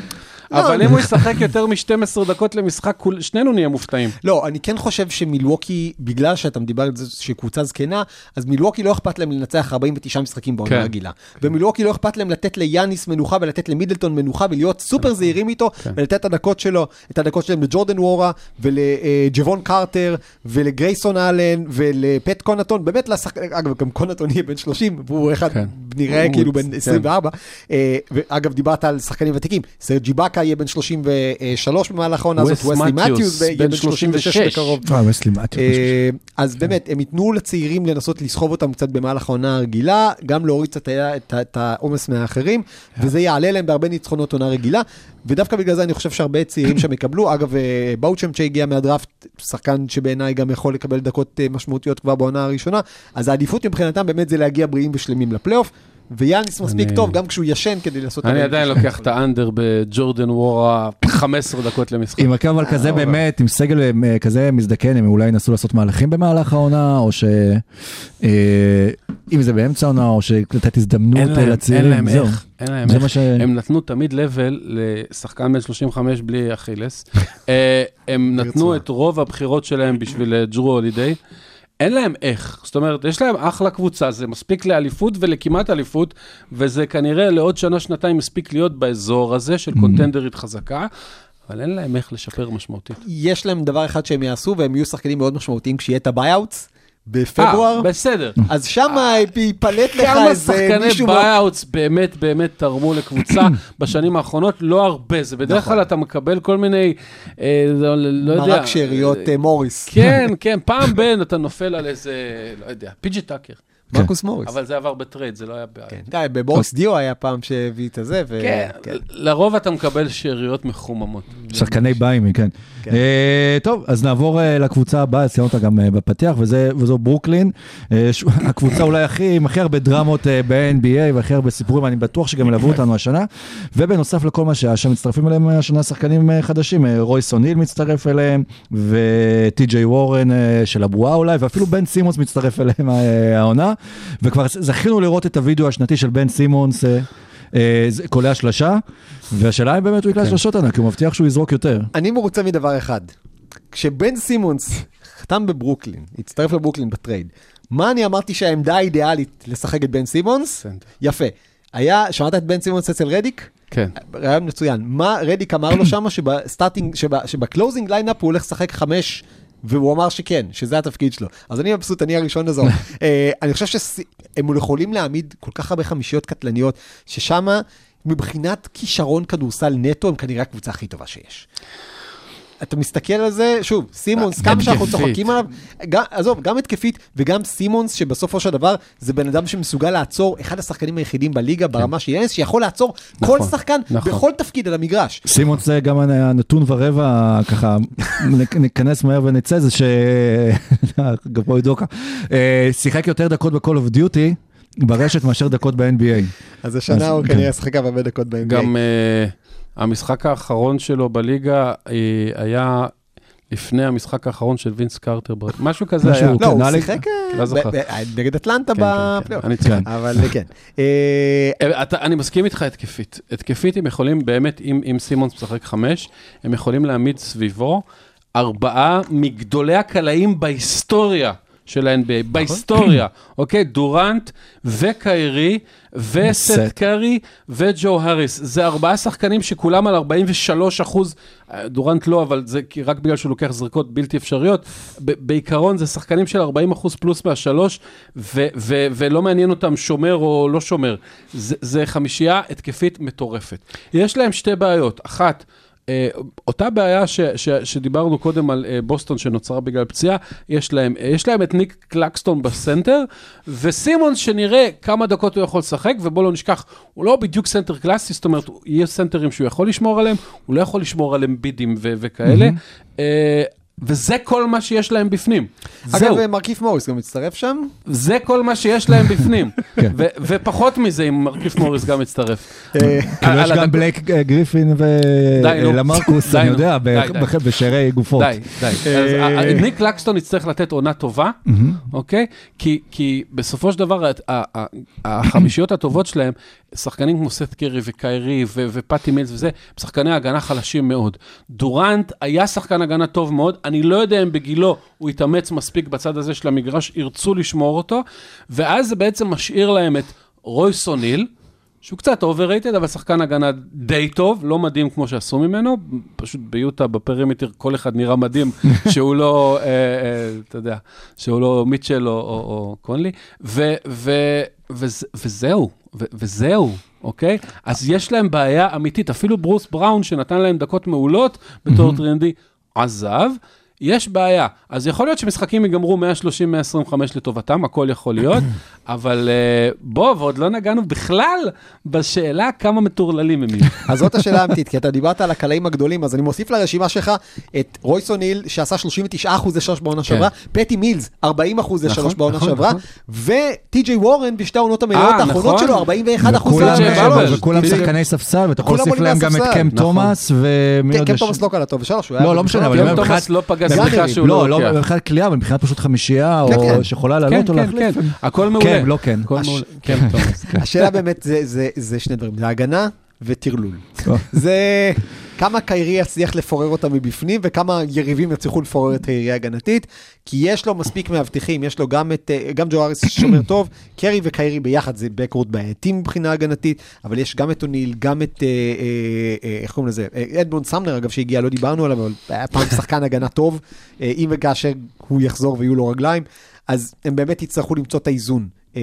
אבל אם הוא ישחק יותר מ-12 דקות למשחק, שנינו נהיה מופתעים. לא, אני כן חושב שמילווקי, בגלל שאתה מדבר על זה שקבוצה זקנה, אז מילווקי לא אכפת להם לנצח 49 משחקים בעונה כן. רגילה. ומילווקי לא אכפת להם לתת ליאניס מנוחה ולתת למידלטון מנוחה ולהיות סופר זהירים איתו, כן. ולתת את הדקות שלו, את הדקות שלהם לג'ורדן וורה ולג'וון קרטר ולגרייסון אלן ולפט קונטון, באמת לשחק... אגב, גם קונטון יהיה בן 30, והוא אחד כן. נראה כאילו. בן 24. אה, ואגב, דיברת על שחקנים ותיקים, סרג'י באקה יהיה בן 33 במהלך העונה הזאת, וסלי מתיוס, יהיה בן בן 36 36. בקרוב. אה, וסלי מתיוס. אה, אז באמת, הם ייתנו לצעירים לנסות לסחוב אותם קצת במהלך העונה הרגילה, גם להוריד קצת את העומס מהאחרים, וזה יעלה להם בהרבה ניצחונות עונה רגילה, ודווקא בגלל זה אני חושב שהרבה צעירים (clears throat) שם יקבלו. אגב, אה, באוצ'ם שהגיע מהדראפט, שחקן שבעיניי גם יכול לקבל דקות אה, משמעותיות כבר בעונה הראשונה, אז העדיפות מבחינתם באמת זה להגיע בריאים ושלמים לפלייאוף. ויאניס מספיק טוב, גם כשהוא ישן כדי לעשות... אני 42. עדיין לוקח את האנדר בג'ורדן וורה 15 דקות למשחק. עם הקו על כזה באמת, עם סגל אה, כזה מזדקן, הם אולי ינסו לעשות מהלכים במהלך העונה, או ש... אה, אם זה באמצע העונה, או לתת הזדמנות אה, להם, אין לצעירים, להם זהו. איך, אין להם זה איך. ש... הם נתנו ת'מידלבל לשחקן בן 35 בלי אכילס. (laughs) אה, הם נתנו. את רוב הבחירות שלהם בשביל אה, ג'רו הולידיי. אין להם איך, זאת אומרת, יש להם אחלה קבוצה, זה מספיק לאליפות ולכמעט אליפות, וזה כנראה לעוד שנה, שנתיים מספיק להיות באזור הזה של contenderית חזקה, אבל אין להם איך לשפר משמעותית. יש להם דבר אחד שהם יעשו, והם יהיו שחקנים מאוד משמעותיים כשיהיה את ה buyouts בפברואר. אה, בסדר. אז שם ייפלט לך כמה איזה שחקני מישהו... מה- ביי-אוטס באמת באמת תרמו לקבוצה (coughs) בשנים האחרונות? לא הרבה, זה בדרך נכון. כלל אתה מקבל כל מיני, אה, לא לא יודע. מרק שאריות אה, מוריס. כן, (laughs) כן, פעם בין אתה נופל על איזה, לא יודע, פיג'י טאקר. מרקוס מוריס. אבל זה עבר בטרייד, זה לא היה בעיה. כן, די, בבוריס דיו היה פעם שהביא את הזה, ו... כן, לרוב אתה מקבל שאריות מחוממות. שחקני ביימי, כן. כן. אה, טוב, אז נעבור אה, לקבוצה הבאה, ציינו אותה גם אה, בפתיח, וזו ברוקלין. (laughs) הקבוצה אולי הכי, עם הכי הרבה דרמות ב-NBA והכי הרבה סיפורים, אני בטוח שגם ילוו אותנו השנה. ובנוסף לכל מה שהיה שם, מצטרפים אליהם השנה שחקנים חדשים, רויס אוניל מצטרף אליהם, וטי.ג'יי וורן של הבועה אולי, ואפילו בן סימונס מצטרף אליהם העונה. וכבר זכינו לראות את הוידאו השנתי של בן סימונס. אה, אה, קולע שלשה, והשאלה אם באמת הוא יקלע כן. שלשות ענק, כי הוא מבטיח שהוא יזרוק יותר. אני מרוצה מדבר אחד. כשבן סימונס חתם בברוקלין, הצטרף לברוקלין בטרייד, מה אני אמרתי שהעמדה האידיאלית לשחק את בן סימונס? סנטר. יפה. היה, שמעת את בן סימונס אצל רדיק? כן. רעיון מצוין. מה רדיק אמר לו שם שב starting, שב- שב closing lineup הוא הולך לשחק חמש, והוא אמר שכן, שזה התפקיד שלו. אז אני מבסוט, אני הראשון לזאת. (laughs) אה, אני חושב שהם יכולים להעמיד כל כך הרבה חמישיות קטלניות, ששם מבחינת כישרון כדורסל נטו, הם כנראה הקבוצה הכי טובה שיש. אתה מסתכל על זה, שוב, סימונס, כמה שאנחנו. צוחקים עליו, גם, עזוב, גם התקפית וגם סימונס, שבסופו של דבר זה בן אדם שמסוגל לעצור, אחד השחקנים היחידים בליגה ברמה של ינס, שיכול לעצור כל נכון, שחקן נכון. בכל תפקיד על המגרש. סימון זה גם הנתון ורבע, ככה, (laughs) ניכנס מהר ונצא, זה ש... (laughs) גבוה דוקה. אה, שיחק יותר דקות ב-call of duty ברשת מאשר דקות ב-NBA. אז השנה הוא כן. כנראה שחק הרבה דקות ב-NBA. גם uh, המשחק האחרון שלו בליגה uh, היה לפני המשחק האחרון של וינס קרטר, משהו כזה היה. לא, כן, הוא נראה לי- שיחק אה, לא ב- נגד אטלנטה כן, כן, בפלייאוף. אני. אבל כן. אה, אה, אני מסכים איתך התקפית. התקפית הם יכולים באמת, אם סימונס משחק חמש, הם יכולים להעמיד סביבו ארבעה מגדולי הקלעים בהיסטוריה של ה-NBA, בהיסטוריה, אוקיי? דורנט וקיירי וסט סט. קארי וג'ו האריס. זה ארבעה שחקנים שכולם על 43 אחוז, אה, דורנט לא, אבל זה רק בגלל שהוא לוקח זריקות בלתי אפשריות. בעיקרון זה שחקנים של 40 אחוז פלוס מהשלוש, ולא מעניין אותם שומר או לא שומר. זה, זה חמישייה התקפית מטורפת. יש להם שתי בעיות. אחת, אותה בעיה ש, ש, שדיברנו קודם על אה, בוסטון שנוצרה בגלל פציעה, יש להם, אה, יש להם את ניק קלקסטון בסנטר, וסימונס שנראה כמה דקות הוא יכול לשחק, ובוא לא נשכח, הוא לא בדיוק סנטר קלאסי, זאת אומרת, יש סנטרים שהוא יכול לשמור עליהם, הוא לא יכול לשמור עליהם באמבידים ו- וכאלה, אה, וזה כל מה שיש להם בפנים. זהו. אגב, מרקיף מוריס גם מצטרף שם. זה כל מה שיש להם בפנים. (laughs) ו- ופחות מזה, אם מרקיף מוריס גם מצטרף. אה, כאילו יש גם בלייק אה, גריפין. ולמרקוס, אני. יודע, בשערי גופות. די, די. אז ניק לקסטון יצטרך לתת עונה טובה, אוקיי? כי- בסופו של דבר, החמישיות הטובות שלהם, שחקנים כמו סט קרי וקיירי ו- ופאטי מילס וזה, הם שחקני הגנה חלשים מאוד. דורנט היה שחקן הגנה טוב מאוד, אני לא יודע אם בגילו הוא התאמץ מספיק בצד הזה של המגרש, ירצו לשמור אותו, ואז זה בעצם משאיר להם את רויס או'ניל, שהוא קצת overrated, אבל שחקן הגנה די טוב, לא מדהים כמו שעשו ממנו, פשוט ביוטה ב perimeter כל אחד נראה מדהים, (laughs) שהוא לא, אה, אה, אתה יודע, שהוא לא מיטשל או, או, או קונלי, ו, ו, וזה, וזהו, ו, וזהו. אוקיי? אז יש להם בעיה אמיתית, אפילו ברוס בראון שנתן להם דקות מעולות בתור טרנדי, עזב. יש בעיה, אז יכול להיות שמשחקים ייגמרו 130-125 לטובתם, הכל יכול להיות, (clears throat) אבל אה, בוא, ועוד לא נגענו בכלל בשאלה כמה מטורללים הם יהיו. אז זאת השאלה האמיתית, (laughs) כי אתה דיברת על הקלעים הגדולים, אז אני מוסיף לרשימה שלך את רויס אוניל, שעשה 39 אחוז לשלוש בעונה שעברה, פטי מילס, 40 אחוז לשלוש כן. נכון, בעונה נכון, שעברה, נכון. וטי.ג'יי וורן בשתי העונות המלאות אה, האחרונות נכון. שלו, 41 אחוז וכולם-. שחקני ספסל, ואתה יכול להוסיף להם גם את. קם. תומאס, ומי כן, עוד קם יש? תומאס לא קלע טוב ושלוש, הוא היה... לא, לא משנה, אבל אני קם אומר, תומאס מבחינת- לא פגע נראים. שהוא לא, לא לא. מבחינת קליעה, אבל מבחינת פשוט חמישייה, כן, כן. או שיכולה כן, לעלות או כן, להחליף. כן, הכל מעולה. כן, לא כן. כן, כן. (laughs) השאלה באמת זה- זה- זה שני דברים, זה הגנה וטרלול. אה. זה כמה קיירי יצליח לפורר אותה מבפנים וכמה יריבים יצליחו לפורר את הירייה ההגנתית, כי יש לו מספיק מאבטחים, יש לו גם את, אה, גם ג'ו אריס שומר טוב, קרי וקיירי ביחד זה בקרוט בעייתי מבחינה הגנתית, אבל יש גם את אוניל, גם את, אה, אה, אה, איך קוראים לזה, אה, אדמונד סמנר אגב שהגיע, לא דיברנו עליו, אבל היה פעם שחקן הגנה טוב, אה, אם וכאשר הוא יחזור ויהיו לו רגליים. אז הם באמת יצטרכו למצוא את האיזון. אה,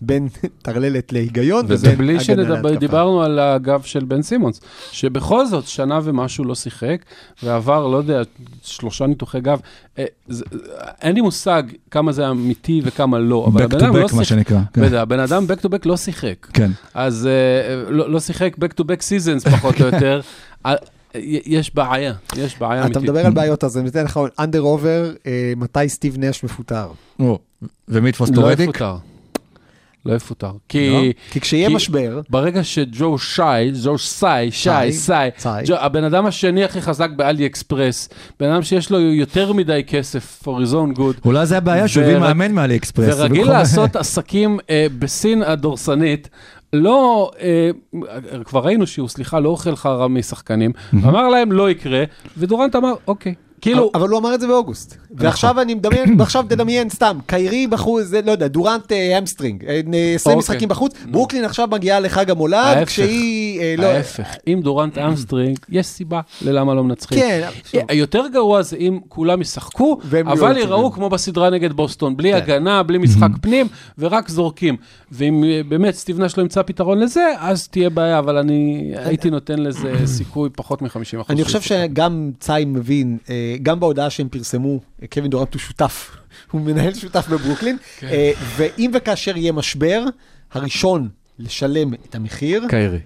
בין (laughs) טרללת להיגיון, וזה ובין בלי הגנה להתקפה. שדיברנו על הגב של בן סימונס, שבכל זאת שנה ומשהו לא שיחק, ועבר, לא יודע, שלושה ניתוחי גב. אה, זה- אין לי מושג כמה זה אמיתי וכמה לא, אבל back הבן to אדם לא back, מה. שנקרא. כן. בטח, הבן אדם back to back לא שיחק. כן. אז אה, לא לא שיחק back to back seasons פחות או יותר. (laughs) אה, יש בעיה, יש בעיה אמיתית. אתה מדבר על בעיות, אז אני אתן לך אנדר עובר, מתי סטיב נש מפוטר. ומי יתפוס אותו לא רדיק? יפוטר. לא יפוטר. לא? כי... כי כשיהיה כי- משבר, ברגע שג'ו שי, ג'ו שי, סי. ג'ו- הבן אדם השני הכי חזק באלי אקספרס, בן אדם שיש לו יותר מדי כסף for his own good, אולי זה הבעיה שהוא הביא מאמן מאלי אקספרס. ורגיל במקום- לעשות עסקים אה, בסין הדורסנית, לא, אה, כבר ראינו שהוא, סליחה, לא אוכל חרא משחקנים, אמר להם לא יקרה, ודורנט אמר, אוקיי. כאילו, אבל הוא אמר את זה באוגוסט. ועכשיו אני מדמיין, (coughs) ועכשיו תדמיין סתם, קיירי בחוץ, זה לא יודע, דורנט אה, hamstring, אה, 20 אוקיי. משחקים בחוץ, ברוקלין עכשיו מגיעה לחג המולד. כשהיא, אה, לא, ההפך, אם דורנט (coughs) hamstring, יש סיבה ללמה לא מנצחים. כן. יותר גרוע זה אם כולם ישחקו, אבל ייראו טובים. כמו בסדרה נגד בוסטון, בלי כן. הגנה, בלי (coughs) משחק פנים, ורק זורקים. ואם אה, באמת סטיב נש לא ימצא פתרון לזה, אז תהיה בעיה, אבל אני הייתי נותן לזה סיכוי פחות מ-50%. אני חושב שגם צאי מבין, אה, גם בהודעה שהם פרסמו, קווין דורנט הוא שותף, (laughs) הוא מנהל שותף בברוקלין, כן. אה, ואם וכאשר יהיה משבר, הראשון לשלם את המחיר, קיירי.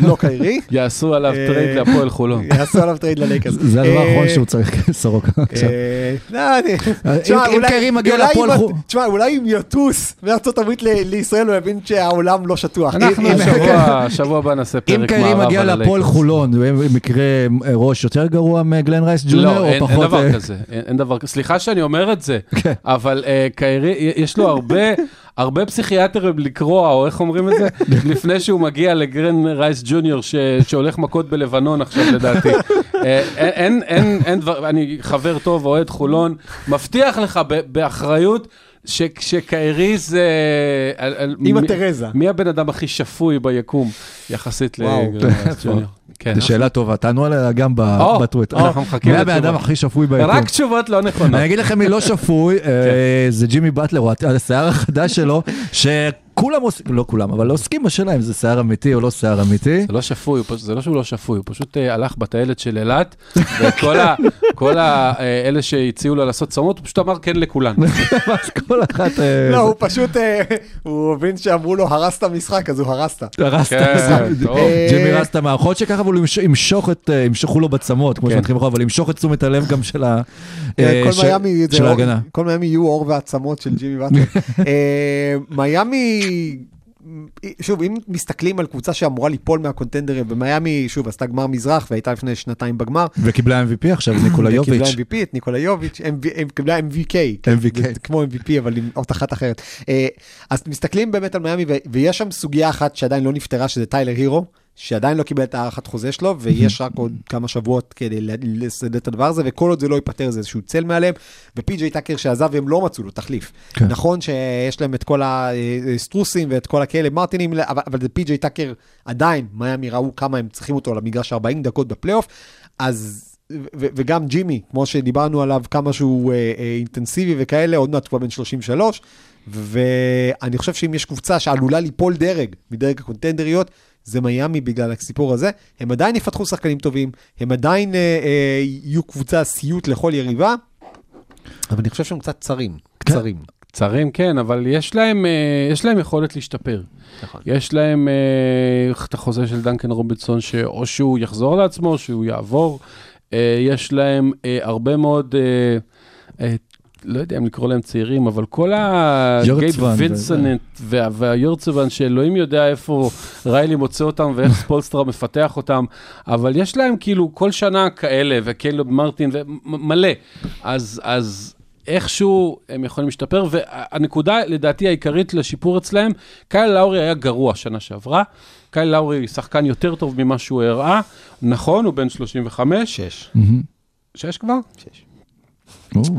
לא קיירי, (laughs) יעשו עליו אה, trade להפועל חולון. (laughs) יעשו עליו trade ללייקרס. זה הדבר אה, האחרון שהוא צריך, (laughs) סורוקה. עכשיו. אה, לא, אני- אם- תשמע, אם אולי- קיירי מגיע להפועל אם- תשמע, אולי אם יטוס מארצות הברית לישראל, הוא יבין שהעולם לא שטוח. אנחנו אם- אם- שבוע, שבוע הבא נעשה פרק אם מערב קיירי על מגיע הלייקרס. להפועל חולון, במקרה אה, ראש יותר גרוע מגלן רייס ג'וניור, לא, או פחות... אה, כזה, אין, דבר כזה. סליחה שאני אומר את זה, כן. אבל קיירי, יש לו הרבה, הרבה פסיכיאטרים לקרוע, או איך אומרים את זה, (laughs) לפני שהוא מגיע לגרן רייס ג'וניור, ש, שהולך מכות בלבנון עכשיו לדעתי. uh, (laughs) אין, אין, אין דבר, אני חבר טוב, אוהד חולון, מבטיח לך באחריות, ש- שקיירי זה... אמא מי- תרזה. מי הבן אדם הכי שפוי ביקום, יחסית וואו. לגרן רייס (laughs) ג'וניור? כן. זו שאלה טובה, תענו עליה גם בטוויטר. אנחנו מחכים מי הבן לתשובות. אדם הכי שפוי ביקום? רק תשובות לא נכונות. אני אגיד לכם מי לא שפוי, (laughs) כן. אה, זה ג'ימי באטלר, השיער החדש שלו, (laughs) שכולם עושים, לא כולם, אבל עוסקים בשאלה אם זה שיער אמיתי או לא שיער אמיתי. זה לא שפוי, זה לא שהוא לא שפוי, הוא פשוט אה, הלך בטיילת של אילת, וכל ה- (laughs) כל ה- אה, אלה שהציעו לו לעשות צומות, הוא פשוט אמר כן לכולן. אז כל אחת... אה, לא, הוא פשוט, הוא הבין שאמרו לו, הרסת משחק, אז הוא הרסת. הרס את כן, (laughs) ג'ימי רס את המערכות שככה, אבל הוא ימש- ימשוך את, ימשכו לו בצמות, כמו כן. שמתחילים לחשוב, אבל ימשוך את תשומת הלב גם של כן, מיאמי, ההגנה. כל מיאמי יהיו עור ועצמות של ג'ימי באטלר. (laughs) אה, מיאמי, שוב, אם מסתכלים על קבוצה שאמורה ליפול מהקונטנדרים, ומיאמי, שוב, עשתה גמר מזרח והייתה לפני שנתיים בגמר, וקיבלה MVP עכשיו, ניקולה וקיבלה יוביץ'. MVP, את ניקולה יוביץ', קיבלה MVK, MVK. כמו MVP אבל עם אחת אחרת. אה, אז מסתכלים באמת על מיאמי, ויש שם סוגיה אחת שעדיין לא נפתרה, שזה טיילר הירו, שעדיין לא קיבל את הארכת חוזה שלו, ויש רק עוד כמה שבועות כדי לסדר את הדבר הזה, וכל עוד זה לא ייפתר, זה איזשהו צל מעליהם, ופי.ג'יי טאקר שעזב, הם לא מצאו לו תחליף. כן. נכון שיש להם את כל הסטרוסים ואת כל הכאלה מרטינים, אבל, אבל זה פי.ג'יי טאקר עדיין, מיאמי ראו כמה הם צריכים אותו למגרש 40 דקות בפלייאוף, אז... ו- וגם ג'ימי, כמו שדיברנו עליו, כמה שהוא אה, אה, אינטנסיבי וכאלה, עוד מעט כבר בן 33, ואני חושב שאם יש קבוצה שעלולה ליפול דרג מדרג הקונטנדריות, זה מיאמי בגלל הסיפור הזה. הם עדיין יפתחו שחקנים טובים, הם עדיין אה, אה, יהיו קבוצה סיוט לכל יריבה, אבל אני חושב שהם קצת צרים, כן. קצרים. קצרים כן, אבל יש להם, אה, יש להם יכולת להשתפר. נכון. יש להם אה, את החוזה של דנקן רובינסון, שאו שהוא יחזור לעצמו, או שהוא יעבור. אה, יש להם אה, הרבה מאוד, אה, אה, לא יודע אם לקרוא להם צעירים, אבל כל הגייט וינסנט והיורצבן, שאלוהים יודע איפה ריילי מוצא אותם ואיך (laughs) ספולסטרה מפתח אותם, אבל יש להם כאילו כל שנה כאלה, וקיילוב מרטין ומלא. אז, אז איכשהו הם יכולים להשתפר, והנקודה לדעתי העיקרית לשיפור אצלהם, קייל לאורי היה גרוע שנה שעברה. קייל לאורי שחקן יותר טוב ממה שהוא הראה. נכון, הוא בן 35. 6. 6 כבר? שש.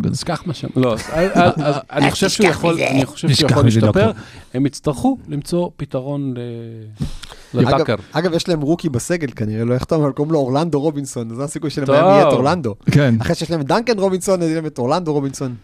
נשכח מה שם, לא, (laughs) אני חושב שהוא יכול לא להשתפר, הם יצטרכו למצוא פתרון לבקר. אגב, יש להם רוקי בסגל כנראה, לא יחתום, אבל קוראים לו אורלנדו רובינסון, זה הסיכוי שלהם יהיה את אורלנדו. כן. אחרי שיש להם דנקן רובינסון, יהיה להם את אורלנדו רובינסון.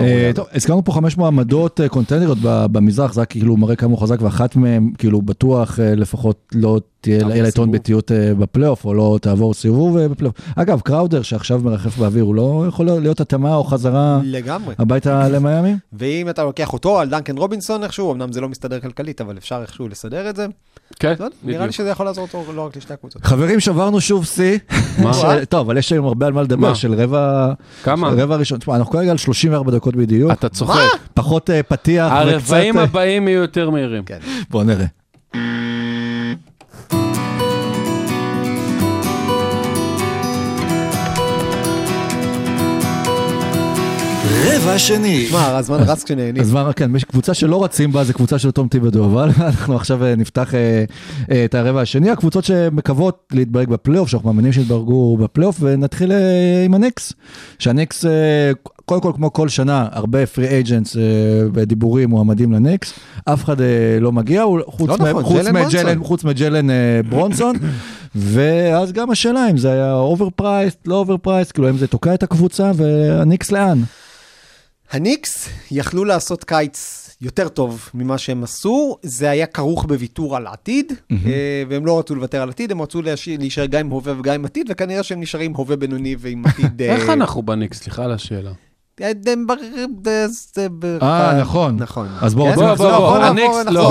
אה, טוב, הזכרנו פה חמש מועמדות אה, קונטנדריות במזרח, זה כאילו מראה כמה חזק, ואחת מהן, כאילו, בטוח אה, לפחות לא תהיה לה יתרון סיבוב. בטיוט אה, בפלייאוף, או לא תעבור סיבוב אה, בפלייאוף. אגב, קראודר שעכשיו מרחף באוויר, הוא לא יכול להיות התאמה או חזרה לגמרי. הביתה למיאמי? ואם אתה לוקח אותו על דנקן רובינסון איכשהו, אמנם זה לא מסתדר כלכלית, אבל אפשר איכשהו לסדר את זה. כן, לא יודע, נראה לי בדיוק. שזה יכול לעזור אותו לא רק לשתי הקבוצות. חברים, שברנו שוב (laughs) שיא. טוב, אבל יש היום הרבה על מה לדבר, מה? של רבע... כמה? של רבע ראשון. תשמע, אנחנו כרגע על 34 דקות בדיוק. אתה צוחק. פחות אה, פתיח. הרבעים הבאים יהיו יותר מהירים. כן. בוא נראה. רבע שני. מה, הזמן רץ כשנהנים. אז מה, כן, יש קבוצה שלא רצים בה, זה קבוצה של תום טיבדו, אבל (laughs) אנחנו עכשיו אה, נפתח אה, אה, את הרבע השני, הקבוצות שמקוות להתברג בפלייאוף, שאנחנו מאמינים שיתברגו בפלייאוף, ונתחיל עם הניקס. שהניקס, קודם כל, כמו כל שנה, הרבה free agents ודיבורים מועמדים לניקס, אף אחד לא מגיע, חוץ לא נכון, חוץ מג'לן ברונסון, (coughs) ואז גם השאלה אם זה היה overpriced, לא overpriced, כאילו אם זה תוקע את הקבוצה, והניקס לאן? הניקס יכלו לעשות קיץ יותר טוב ממה שהם עשו, זה היה כרוך בוויתור על עתיד, אה, והם לא רצו לוותר על עתיד, הם רצו להישאר גם עם הווה וגם עם עתיד, וכנראה שהם נשארים הווה בינוני ועם עתיד... (laughs) אה, איך אנחנו בניקס? סליחה על השאלה. אה, נכון. נכון. אז בואו,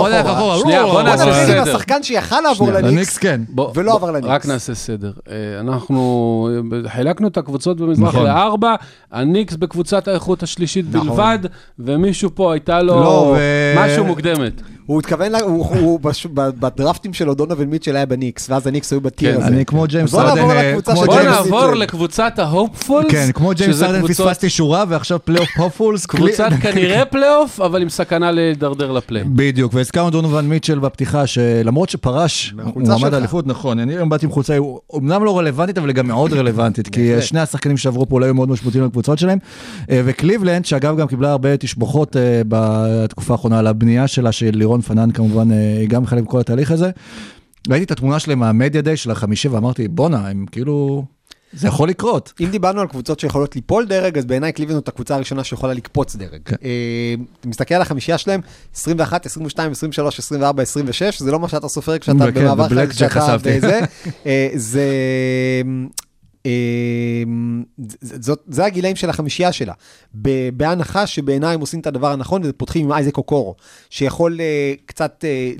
נלך אחורה. שנייה, בוא בוא נעשה נתחיל עם סדר. השחקן שיכל לעבור לניקס, כן. ולא עבר לניקס. רק נעשה סדר. אה, אנחנו אה, חילקנו את הקבוצות במזרח נכון. לארבע, הניקס בקבוצת האיכות השלישית נכון. בלבד, ומישהו פה הייתה לו לא, משהו מוקדמת. הוא התכוון, לה- הוא- הוא בש- בדרפטים שלו דונובל מיטשל היה בניקס, ואז הניקס היו בטיר כן, הזה. אני כמו ג'יימס סרדן, אה, של בוא נעבור. לקבוצת ההופפולס. כן, כמו ג'יימס קבוצות- פספסתי שורה, ועכשיו פלייאוף הופפולס. קבוצת כנראה (laughs) פלייאוף, אבל עם סכנה להידרדר לפליי. בדיוק, והזכרנו דונובל מיטשל בפתיחה, שלמרות שפרש, הוא שלך. האליפות, נכון, אני היום באתי עם חולצה, אמנם לא רלוונטית, אבל גם מאוד רלוונטית, כי. שני השחקנים שעברו פה אולי היו מאוד משמעותיים לקבוצות שלהם, אה, וקליבלנד, שאגב גם קיבלה הרבה תשבחות אה, בתקופה האחרונה על הבנייה שלה, של לירון פנן כמובן, אה, גם חלק מכל התהליך הזה. ראיתי את התמונה שלהם מה media day של החמישי, ואמרתי, בואנה, הם כאילו, זה יכול לקרות. אם דיברנו על קבוצות שיכולות ליפול דרג, אז בעיניי קליבלנד זאת הקבוצה הראשונה שיכולה לקפוץ דרג. כן. אה, אתה מסתכל על החמישייה שלהם, 21, 22, 23, 24, 26, זה לא מה שאתה סופר כשאתה כן, במעבר חשבתי. בזה. אה, זה... זה- זאת- זה הגילאים של החמישייה שלה. בהנחה שבעיניי הם עושים את הדבר הנכון, ופותחים עם אייזק אוקורו, שיכול אה, קצת, אה,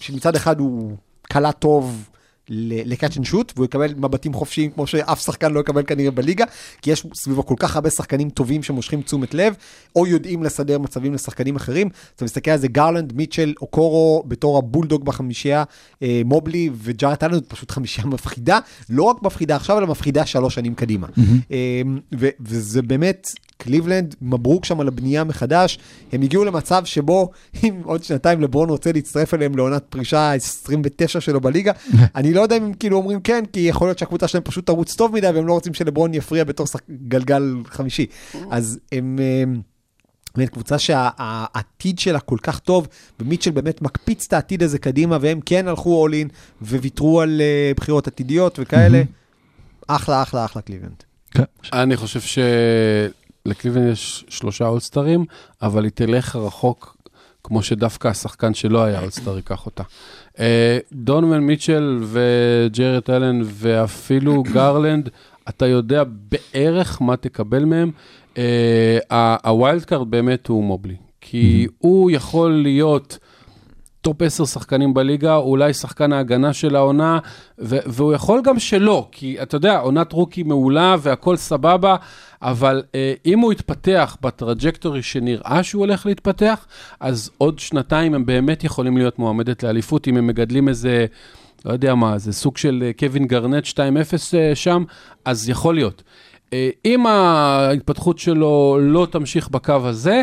שמצד אחד הוא קלע טוב לקאצ' אנד שוט, והוא יקבל מבטים חופשיים כמו שאף שחקן לא יקבל כנראה בליגה, כי יש סביבו כל כך הרבה שחקנים טובים שמושכים תשומת לב, או יודעים לסדר מצבים לשחקנים אחרים. אתה מסתכל על זה, גרלנד, מיטשל, אוקורו, בתור הבולדוג בחמישייה, אה, מובלי וג'ארט זאת פשוט חמישייה מפחידה, לא רק מפחידה עכשיו, אלא מפחידה שלוש שנים קדימה. אה, ו- וזה באמת... קליבלנד, מברוק שם על הבנייה מחדש, הם הגיעו למצב שבו אם עוד שנתיים לברון רוצה להצטרף אליהם לעונת פרישה 29 שלו בליגה, (laughs) אני לא יודע אם הם כאילו אומרים כן, כי יכול להיות שהקבוצה שלהם פשוט תרוץ טוב מדי, והם לא רוצים שלברון יפריע בתור שח... גלגל חמישי. אז הם... אה, באמת קבוצה שהעתיד שלה כל כך טוב, ומיטשל באמת מקפיץ את העתיד הזה קדימה, והם כן הלכו all in וויתרו על אה, בחירות עתידיות וכאלה. אחלה, אחלה, אחלה קליבלנד. כן. אני חושב שלקליבלנד יש שלושה אולסטרים, אבל היא תלך רחוק, כמו שדווקא השחקן שלא היה אולסטר ייקח אותה. אה, דונובן מיטשל וג'רד אלן ואפילו (coughs) גרלנד, אתה יודע בערך מה תקבל מהם. אה, ה wild card באמת הוא מובלי, כי הוא יכול להיות... top 10 שחקנים בליגה, אולי שחקן ההגנה של העונה, ו- והוא יכול גם שלא, כי אתה יודע, עונת rookie מעולה והכל סבבה, אבל אה, אם הוא יתפתח ב trajectory שנראה שהוא הולך להתפתח, אז עוד שנתיים הם באמת יכולים להיות מועמדת לאליפות, אם הם מגדלים איזה, לא יודע מה, זה סוג של אה, קווין גארנט 2.0 אה, שם, אז יכול להיות. אה, אם ההתפתחות שלו לא תמשיך בקו הזה,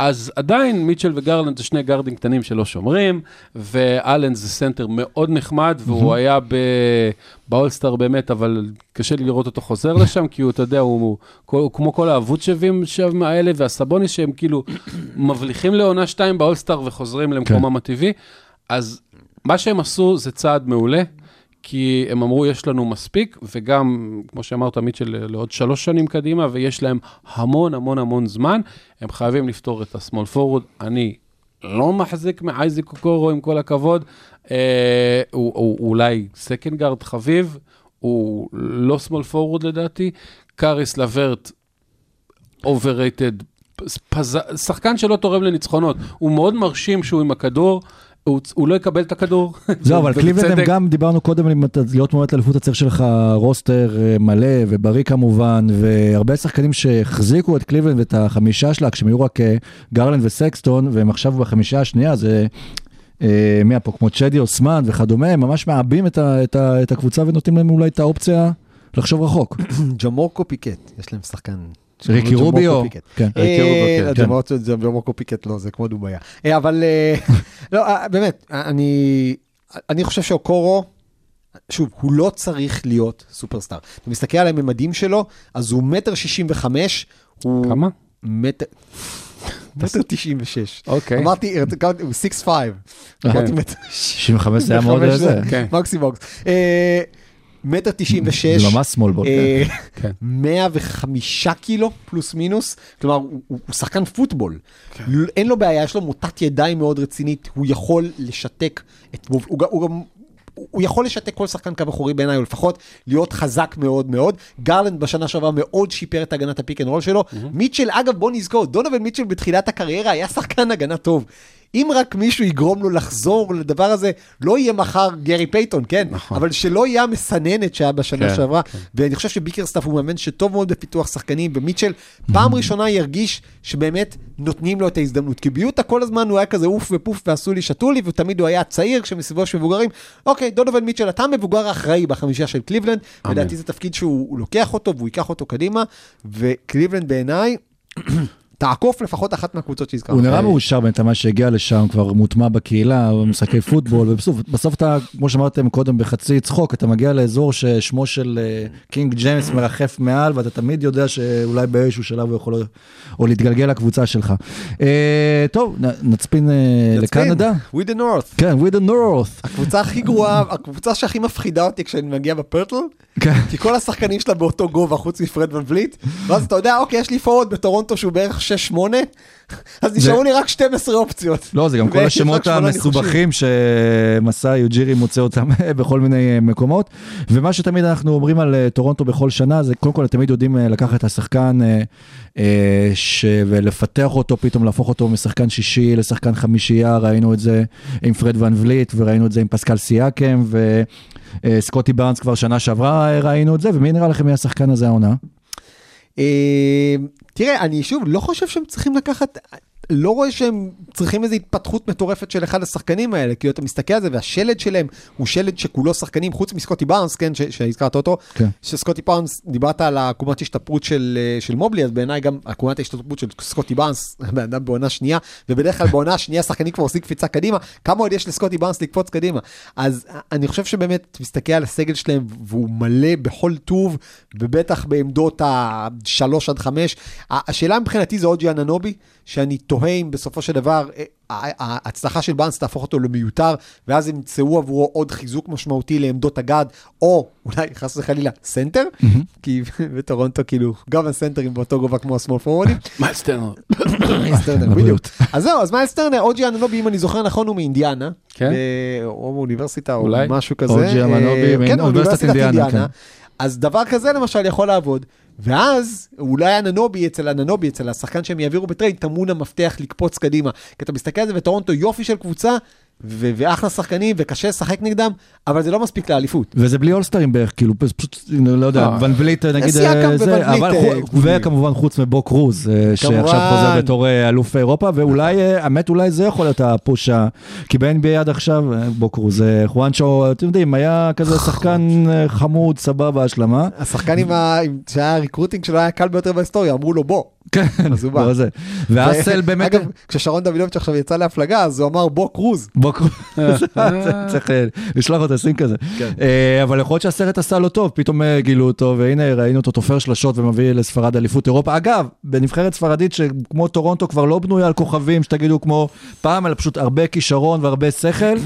אז עדיין מיטשל וגרלנד זה שני גארדים קטנים שלא שומרים, ואלן זה סנטר מאוד נחמד, והוא היה ב- באולסטאר באמת, אבל קשה לי לראות אותו חוזר לשם, כי הוא, אתה יודע, הוא, הוא, הוא כמו כל הווצ'ביצ'ים שם האלה, והסבוניס שהם כאילו (coughs) מבליחים לעונה שתיים באולסטאר וחוזרים למקומם הטבעי, אז מה שהם עשו זה צעד מעולה, כי הם אמרו, יש לנו מספיק, וגם, כמו שאמרת, מיטשל, לעוד שלוש שנים קדימה, ויש להם המון המון המון זמן, הם חייבים לפתור את ה-small forward. אני לא מחזיק מאייזיק אוקורו, עם כל הכבוד. אה, הוא, הוא, הוא אולי second guard חביב, הוא לא small forward לדעתי. קאריס לברט, overrated, פז... שחקן שלא תורם לניצחונות. הוא מאוד מרשים שהוא עם הכדור. הוא, הוא לא יקבל את הכדור. (laughs) זהו, אבל קליבלנד הם. גם, דיברנו קודם, אם אתה להיות מועמד לאליפות הציר שלך roster אה, מלא ובריא כמובן, והרבה שחקנים שהחזיקו את קליבלנד ואת החמישה שלה, כשהם היו רק אה, גרלנד וסקסטון, והם עכשיו בחמישה השנייה, זה... אה, מי פה, כמו צ'אדי אוסמן וכדומה, הם ממש מעבים את, ה, את, ה, את הקבוצה ונותנים להם אולי את האופציה לחשוב רחוק. (clears throat) ג'מורקו פיקט, יש להם שחקן. ריקי שקוראים לו רוביו. כן. ריקי רוביו, אה, כן. לא, כן. זה פיקט לא, זה כמו דוביה. אה, אבל אה, (laughs) לא, אה, באמת, אני אני חושב שאוקורו, שוב, הוא לא צריך להיות סופרסטאר. אתה מסתכל על הממדים שלו, אז הוא מטר שישים וחמש. כמה? מטר... (laughs) מטר תשעים ושש. אוקיי. אמרתי, הוא six five. אמרתי מטר 65 זה היה מאוד זה. כן. מטר תשעים ושש. זה ממש small ball. אה, (laughs) כן. 105 קילו פלוס מינוס, כלומר הוא, הוא הוא שחקן פוטבול, ל- אין לו בעיה, יש לו מוטת ידיים מאוד רצינית, הוא יכול לשתק, את, הוא, הוא, גם, הוא יכול לשתק כל שחקן קו אחורי בעיניי, או לפחות להיות חזק מאוד מאוד. גרלנד בשנה שעברה מאוד שיפר את הגנת ה pick and roll שלו. מיטשל, אגב בוא נזכור, דונובן מיטשל בתחילת הקריירה היה שחקן הגנה טוב. אם רק מישהו יגרום לו לחזור לדבר הזה, לא יהיה מחר גרי פייתון, כן? נכון. אבל שלא יהיה המסננת שהיה בשנה כן, שעברה. ואני חושב שביקרסטאף הוא מאמן שטוב מאוד בפיתוח שחקנים, ומיטשל פעם ראשונה ירגיש שבאמת נותנים לו את ההזדמנות. כי ביוטה כל הזמן הוא היה כזה עוף ופוף ועשו לי שתו לי, ותמיד הוא היה צעיר כשמסביבו יש מבוגרים. אוקיי, דונובן מיטשל, אתה המבוגר האחראי בחמישה של קליבלנד, אמן. לדעתי זה תפקיד שהוא הוא לוקח אותו והוא ייקח אותו קדימה, וקליבלנד בעיניי, תעקוף לפחות אחת מהקבוצות שהזכרנו. הוא נראה מאושר בינתיים, מה שהגיע לשם, כבר מוטמע בקהילה, במשחקי פוטבול, ובסוף בסוף אתה, כמו שאמרתם קודם, בחצי צחוק, אתה מגיע לאזור ששמו של אה, קינג ג'יימס מרחף מעל, ואתה תמיד יודע שאולי באיזשהו שלב הוא יכול או להתגלגל לקבוצה שלך. אה, טוב, נצפין אה, לקנדה. We the North. כן, with the north. הקבוצה הכי גרועה, הקבוצה שהכי מפחידה אותי כשאני מגיע בפרטל, כן. כי כל השחקנים שלה באותו גובה חוץ מפרד ון וליט, ואז אתה יודע, אוקיי, יש לי פורוורד בטורונטו שהוא בערך 6-8, (laughs) אז נשארו לי רק 12 אופציות. לא, זה גם כל השמות המסובכים שמסע יוג'ירי מוצא אותם (laughs) בכל מיני אה, מקומות. ומה שתמיד אנחנו אומרים על אה, טורונטו בכל שנה, זה קודם כל, תמיד יודעים אה, לקחת את השחקן ש... ולפתח אותו, פתאום להפוך אותו משחקן שישי לשחקן חמישייה, ראינו את זה עם פרד ון וליט, וראינו את זה עם פסקל סיאקם, וסקוטי בארנס כבר שנה שעברה ראינו את זה, ומי נראה לכם מי השחקן הזה העונה? אה, תראה, אני שוב לא חושב שהם צריכים לקחת, לא רואה שהם צריכים איזו התפתחות מטורפת של אחד השחקנים האלה, כאילו אתה מסתכל על זה והשלד שלהם הוא שלד שכולו שחקנים, חוץ מסקוטי בארנס, כן, ש- שהזכרת אותו, כן. שסקוטי בארנס, דיברת על עקומת השתפרות של, אה, של מובלי, אז בעיניי גם עקומת ההשתפרות של סקוטי בארנס, (laughs) בן אדם בעונה שנייה, ובדרך כלל בעונה השנייה שחקנים כבר עושים קפיצה קדימה, כמה עוד יש לסקוטי בארנס לקפוץ קדימה? אז אני חושב שבאמת, מסתכל על הסגל שלהם, והוא מלא בכל טוב, ובטח בעמדות ה-3 עד 5. השאלה מבחינתי זה אוג'י אננובי, שאני תוהה אם בסופו של דבר אה, ההצלחה של בארנס תהפוך אותו למיותר, ואז ימצאו עבורו עוד חיזוק משמעותי לעמדות הגארד, או אולי חס וחלילה סנטר, כי (laughs) בטורונטו כאילו גם הסנטרים באותו גובה כמו ה small פורוורדים. (laughs) מיילס טרנר. (coughs) מיילס טרנר, (coughs) בדיוק. אז זהו, אז מיילס טרנר, אוג'י אננובי, אם אני זוכר נכון, הוא מאינדיאנה. כן. ב- או באוניברסיטה או. משהו כזה. אוג'י אננובי אה, כן, אוניברסיטת אינדיאנה, כן. אז דבר כזה למשל יכול לעבוד, ואז אולי אננובי אצל אננובי, אצל השחקן שהם יעבירו בטרייד, טמון המפתח לקפוץ קדימה. כי אתה מסתכל על זה וטורונטו יופי של קבוצה, ו- ואחלה שחקנים, וקשה לשחק נגדם, אבל זה לא מספיק לאליפות. וזה בלי אולסטרים בערך, כאילו, פשוט, לא יודע, אה. ון וליט נגיד, אה, זה, אבל אה. וכמובן חוץ מבו קרוז, אה, שעכשיו. חוזר בתור אה, אלוף אירופה, ואולי, אה, האמת, אולי זה יכול להיות ה push, כי ב-NBA עד עכשיו, אה, בו קרוז, אה, חואנצ'ו, אתם יודעים, היה כזה שחקן אה, חמוד, סבבה, השלמה. השחקן עם ה... שהיה ה recruiting שלו היה הקל ביותר בהיסטוריה, אמרו לו בוא. כן, אז הוא בא. לא זה. ואסל באמת, אגב, כששרון דוידוביץ' עכשיו יצא להפלגה, אז הוא אמר בוא קרוז. בו קרוז, (laughs) (laughs) צריך אה, לשלוח אותו לשים כזה. כן. אה, אבל יכול להיות שהסרט עשה לו טוב, פתאום אה, גילו אותו, והנה ראינו אותו תופר שלשות ומביא לספרד אליפות אירופה. אגב, בנבחרת ספרדית שכמו טורונטו כבר לא בנויה על כוכבים, שתגידו כמו פעם, אלא פשוט הרבה כישרון והרבה שכל.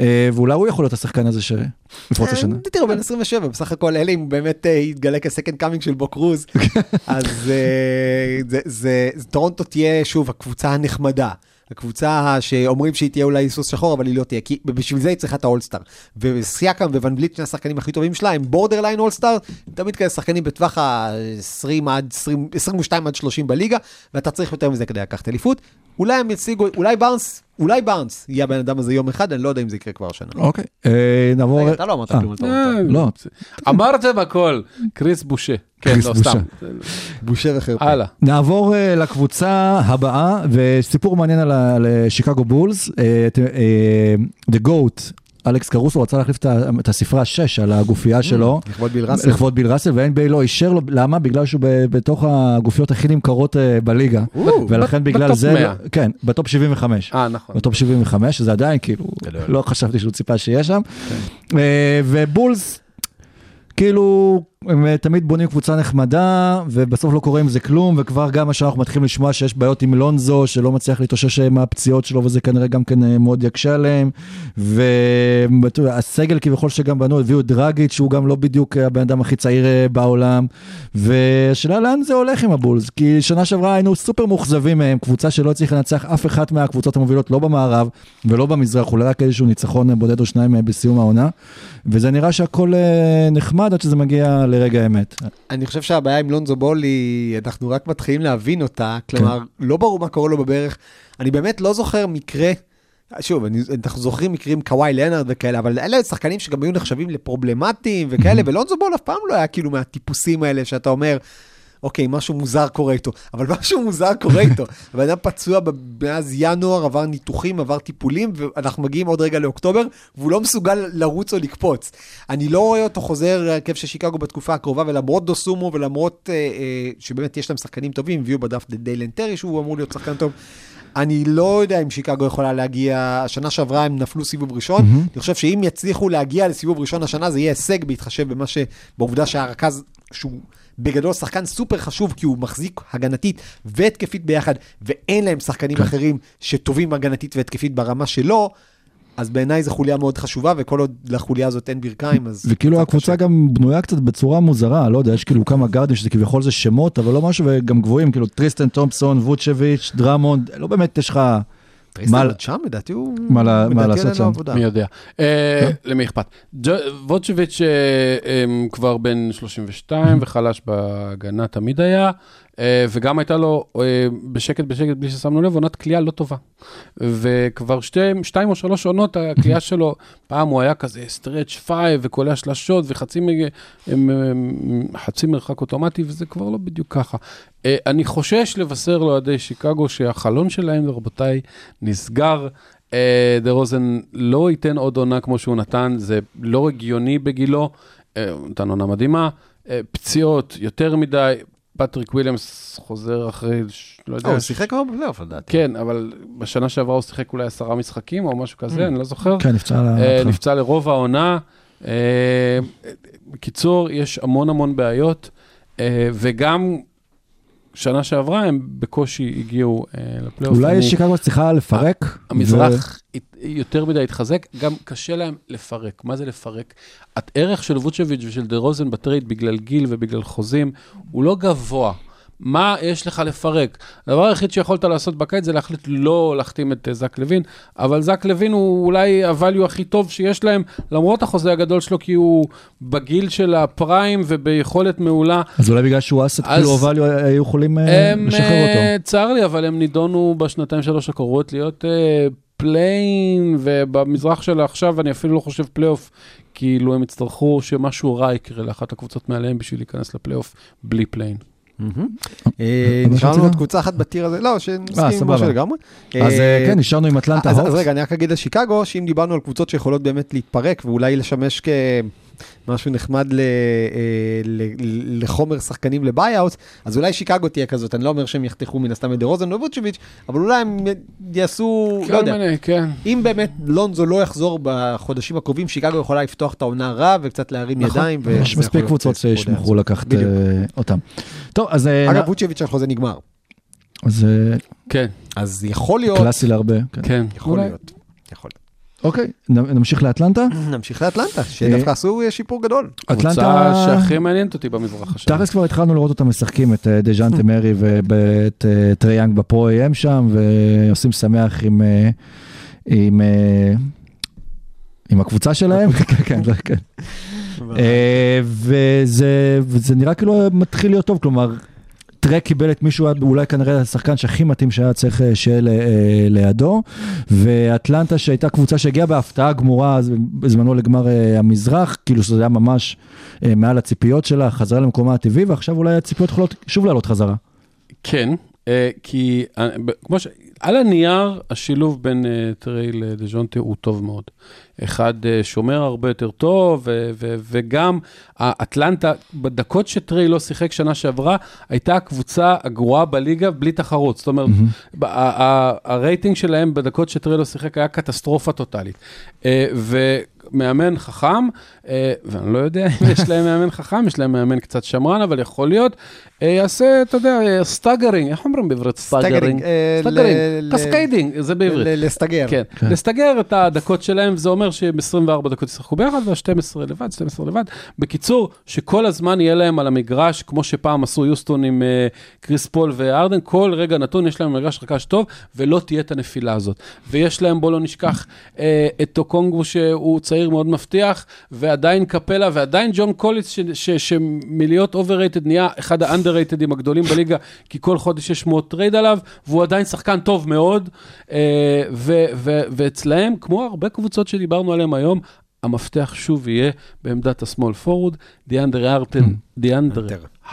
אה, ואולי הוא יכול להיות השחקן הזה שיפרוץ השנה. אה, תראו, בן 27, בסך הכל, אלא אם הוא באמת אה, יתגלה כ second coming של בו קרוז, (laughs) אז זה- זה- טורונטו תהיה, שוב, הקבוצה הנחמדה. הקבוצה שאומרים שהיא תהיה אולי סוס שחור, אבל היא לא תהיה, כי בשביל זה היא צריכה את האולסטאר. וסיאקם וון וליט, שני השחקנים הכי טובים שלה, הם borderline אולסטאר, תמיד כאלה שחקנים בטווח ה-20 עד 20, 22 עד 30 בליגה, ואתה צריך יותר מזה כדי לקחת אליפות. אולי הם יציגו, אולי בארנס, אולי בארנס יהיה הבן אדם הזה יום אחד, אני לא יודע אם זה יקרה כבר השנה. אוקיי, אה, נעבור... אתה לא אמרת אה, כלום על טורונטו. לא. אמרתם הכל, קריס בושה. כן, קריס לא, בושה. סתם. בושה וחרפה. הלאה. נעבור אה, לקבוצה הבאה, וסיפור מעניין על שיקגו בולס. אה, אה, The Goat, אלכס קרוסו רצה להחליף את הספרה 6 על הגופייה שלו. לכבוד ביל ראסל. לכבוד ביל ראסל, ו-NBA לא אישר לו, למה? בגלל שהוא בתוך הגופיות הכי נמכרות אה, בליגה, ולכן בגלל ב top זה, 100. כן, ב top 75. אה, נכון. ב top 75, שזה עדיין כאילו, לא חשבתי שהוא ציפה שיהיה שם. אה, ובולס, כאילו, הם אה, תמיד בונים קבוצה נחמדה, ובסוף לא קורה עם זה כלום, וכבר גם עכשיו אנחנו מתחילים לשמוע שיש בעיות עם לונזו, שלא מצליח להתאושש אה, מהפציעות שלו, וזה כנראה גם כן אה, מאוד יקשה עליהם. והסגל כביכול שגם בנו, הביאו את דרגיץ', שהוא גם לא בדיוק הבן אדם הכי צעיר בעולם. והשאלה לאן זה הולך עם הבולס, כי שנה שעברה היינו סופר מאוכזבים מהם, קבוצה שלא הצליחה לנצח אף אחת מהקבוצות המובילות, לא במערב ולא במזרח, אולי רק איזשהו ניצחון בודד או שניים בסיום העונה. וזה נראה שהכל נחמד עד שזה מגיע לרגע האמת. אני חושב שהבעיה עם לונזו בול היא, אנחנו רק מתחילים להבין אותה, כלומר, לא ברור מה קורה לו בברך. אני באמת לא זוכר מקרה, שוב, אני, אנחנו זוכרים מקרים קוואי לנארד וכאלה, אבל אלה שחקנים שגם היו נחשבים לפרובלמטיים וכאלה, ולונזו בול אף פעם לא היה כאילו מהטיפוסים האלה שאתה אומר, אוקיי, משהו מוזר קורה איתו, אבל משהו מוזר קורה איתו. (laughs) הבן אדם פצוע מאז ינואר, עבר ניתוחים, עבר טיפולים, ואנחנו מגיעים עוד רגע לאוקטובר, והוא לא מסוגל לרוץ או לקפוץ. אני לא רואה אותו חוזר להרכב של שיקגו בתקופה הקרובה, ולמרות דוסומו ולמרות אה, אה, שבאמת יש להם שחקנים טובים, הביאו בדף דיילן טרי, שהוא אמור להיות שחקן טוב. אני לא יודע אם שיקגו יכולה להגיע, השנה שעברה הם נפלו סיבוב ראשון, אני חושב שאם יצליחו להגיע לסיבוב ראשון השנה זה יהיה הישג בהתחשב במה ש... בעובדה שהרכז, שהוא בגדול שחקן סופר חשוב כי הוא מחזיק הגנתית והתקפית ביחד, ואין להם שחקנים כן. אחרים שטובים הגנתית והתקפית ברמה שלו, אז בעיניי זו חוליה מאוד חשובה, וכל עוד לחוליה הזאת אין ברכיים, אז... וכאילו הקבוצה קשה. גם בנויה קצת בצורה מוזרה, לא יודע, יש כאילו כמה גארדים שזה כביכול זה שמות, אבל לא משהו, וגם גבוהים, כאילו טריסטן תומפסון, ווצ'ביץ', דרמונד, לא באמת יש לך... עוד שם, לדעתי הוא... מה לעשות שם? מי יודע. אה, למי אכפת? ווצ'ביץ' אה, כבר בן 32 וחלש בהגנה תמיד היה, וגם הייתה לו אה, בשקט בשקט בלי ששמנו לב עונת קליעה לא טובה. וכבר שתי- שתיים או שלוש עונות הקליעה (laughs) שלו, פעם הוא היה כזה stretch five וקולע שלשות וחצי הם, חצי מרחק אוטומטי, וזה כבר לא בדיוק ככה. אה, אני חושש לבשר לאוהדי שיקגו שהחלון שלהם, רבותיי, נסגר. אה, דה רוזן לא ייתן עוד עונה כמו שהוא נתן, זה לא הגיוני בגילו, אה, נתן עונה מדהימה, אה, פציעות יותר מדי, פטריק וויליאמס חוזר אחרי, לא יודע, אה, הוא שיחק כבר בפלייאוף לדעתי. כן, אבל בשנה שעברה הוא שיחק אולי עשרה משחקים או משהו כזה, אני לא זוכר. כן, נפצע על אה. נפצע לרוב העונה. אה, בקיצור, יש המון המון בעיות, אה, וגם שנה שעברה הם בקושי הגיעו אה, לפלייאוף. אולי אני- שיקגו צריכה לפרק. המזרח הת- יותר מדי התחזק, גם קשה להם לפרק. מה זה לפרק? הערך של ווצ'ביץ' ושל דה רוזן ב trade בגלל גיל ובגלל חוזים, הוא לא גבוה. מה יש לך לפרק? הדבר היחיד שיכולת לעשות בקיץ זה להחליט לא להחתים את אה, זאק לאווין, אבל זאק לאווין הוא אולי ה value הכי טוב שיש להם, למרות החוזה הגדול שלו, כי הוא בגיל של הפריים וביכולת מעולה. אז אולי בגלל שהוא אסט, כאילו אובליו היו יכולים אה, הם, לשחרר אה, אותו. צר לי, אבל הם נידונו בשנתיים שלוש הקרובות להיות אה, פליין, ובמזרח של עכשיו אני אפילו לא חושב פלייאוף, כאילו הם יצטרכו שמשהו רע יקרה לאחת הקבוצות מעליהם בשביל להיכנס לפלייאוף בלי פליין. אה, אבל נשארנו? עוד קבוצה אחת בטיר הזה, לא, שנסכים עם סבבה. משה לגמרי. אז אה, כן, נשארנו עם אטלנטה אז, אז הוקס. רגע, אני רק אגיד על שיקגו, שאם דיברנו על קבוצות שיכולות באמת להתפרק ואולי לשמש כמשהו נחמד ל, אה, ל, לחומר שחקנים לביי-אוט, אז אולי שיקגו תהיה כזאת. אני לא אומר שהם יחתכו מן הסתם את דה רוזן או ווצ'ביץ', אבל אולי הם יעשו, לא יודע, מיני, כן. אם באמת לונזו לא יחזור בחודשים הקרובים, שיקגו יכולה לפתוח את העונה רע וקצת להרים ידיים. נכון. יש יכול מספיק קבוצות שישמחו. לקחת בדיוק. אה, אותם. טוב, אז אה, אגב, ווצ'ביץ' החוזה נגמר, אז כן, אז יכול להיות, קלאסי להרבה. כן. כן. יכול אולי. להיות, יכול להיות. אוקיי, נמשיך לאטלנטה. נמשיך לאטלנטה, שדווקא עשו אה, שיפור גדול. קבוצה שהכי מעניינת אותי במזרח השני. תכלס כבר התחלנו לראות אותם משחקים, את אה, דז'אנטה (laughs) מרי ואת אה, טרי יאנג בפרו-AM שם, ועושים שמח עם... אה, עם אה, עם הקבוצה שלהם, (laughs) כן, כן, כן, כן. (laughs) אה, וזה נראה כאילו מתחיל להיות טוב, כלומר, טרק קיבל את מישהו, אולי כנראה השחקן שהכי מתאים שהיה צריך אה, שיהיה אה, לידו, ואטלנטה שהייתה קבוצה שהגיעה בהפתעה גמורה בזמנו לגמר אה, המזרח, כאילו שזה היה ממש אה, מעל הציפיות שלה, חזרה למקומה הטבעי, ועכשיו אולי הציפיות יכולות שוב לעלות חזרה. כן, אה, כי אה, כמו ש... על הנייר, השילוב בין אה, טרי לדז'ונטה הוא טוב מאוד. אחד אה, שומר הרבה יותר טוב, ו- ו- וגם האטלנטה, בדקות שטרי לא שיחק שנה שעברה, הייתה הקבוצה הגרועה בליגה בלי תחרות. זאת אומרת, ה- הרייטינג שלהם בדקות שטרי לא שיחק היה קטסטרופה טוטאלית. אה, ומאמן חכם, אה, ואני לא יודע אם יש להם מאמן חכם, יש להם מאמן קצת שמרן, אבל יכול להיות, אה, יעשה, אתה יודע, staggering, איך אומרים בעברית staggering? אה, staggering, cascading, זה בעברית. ל- להסתגר. כן, לסתגר את הדקות שלהם, זה אומר שהם 24 דקות ישחקו ביחד, וה-12 לבד, 12 לבד. בקיצור, שכל הזמן יהיה להם על המגרש, כמו שפעם עשו יוסטון עם אה, קריס פול והארדן, כל רגע נתון יש להם מגרש רכז טוב, ולא תהיה את הנפילה הזאת. ויש להם, בוא לא נשכח, אה, את אוקונגו שהוא צעיר מאוד מבטיח, ועדיין קפלה, ועדיין ג'ון ש- שמלהיות overrated נהיה אחד האנדררייטדים הגדולים בליגה, כי כל חודש יש שמועות trade עליו, והוא עדיין שחקן טוב מאוד, אה, ו- ו- ואצלהם, כמו הרבה קבוצות שדיברנו עליהן היום, המפתח שוב יהיה בעמדת השמאל פורוד, דיאנדר ארטן, דיאנדר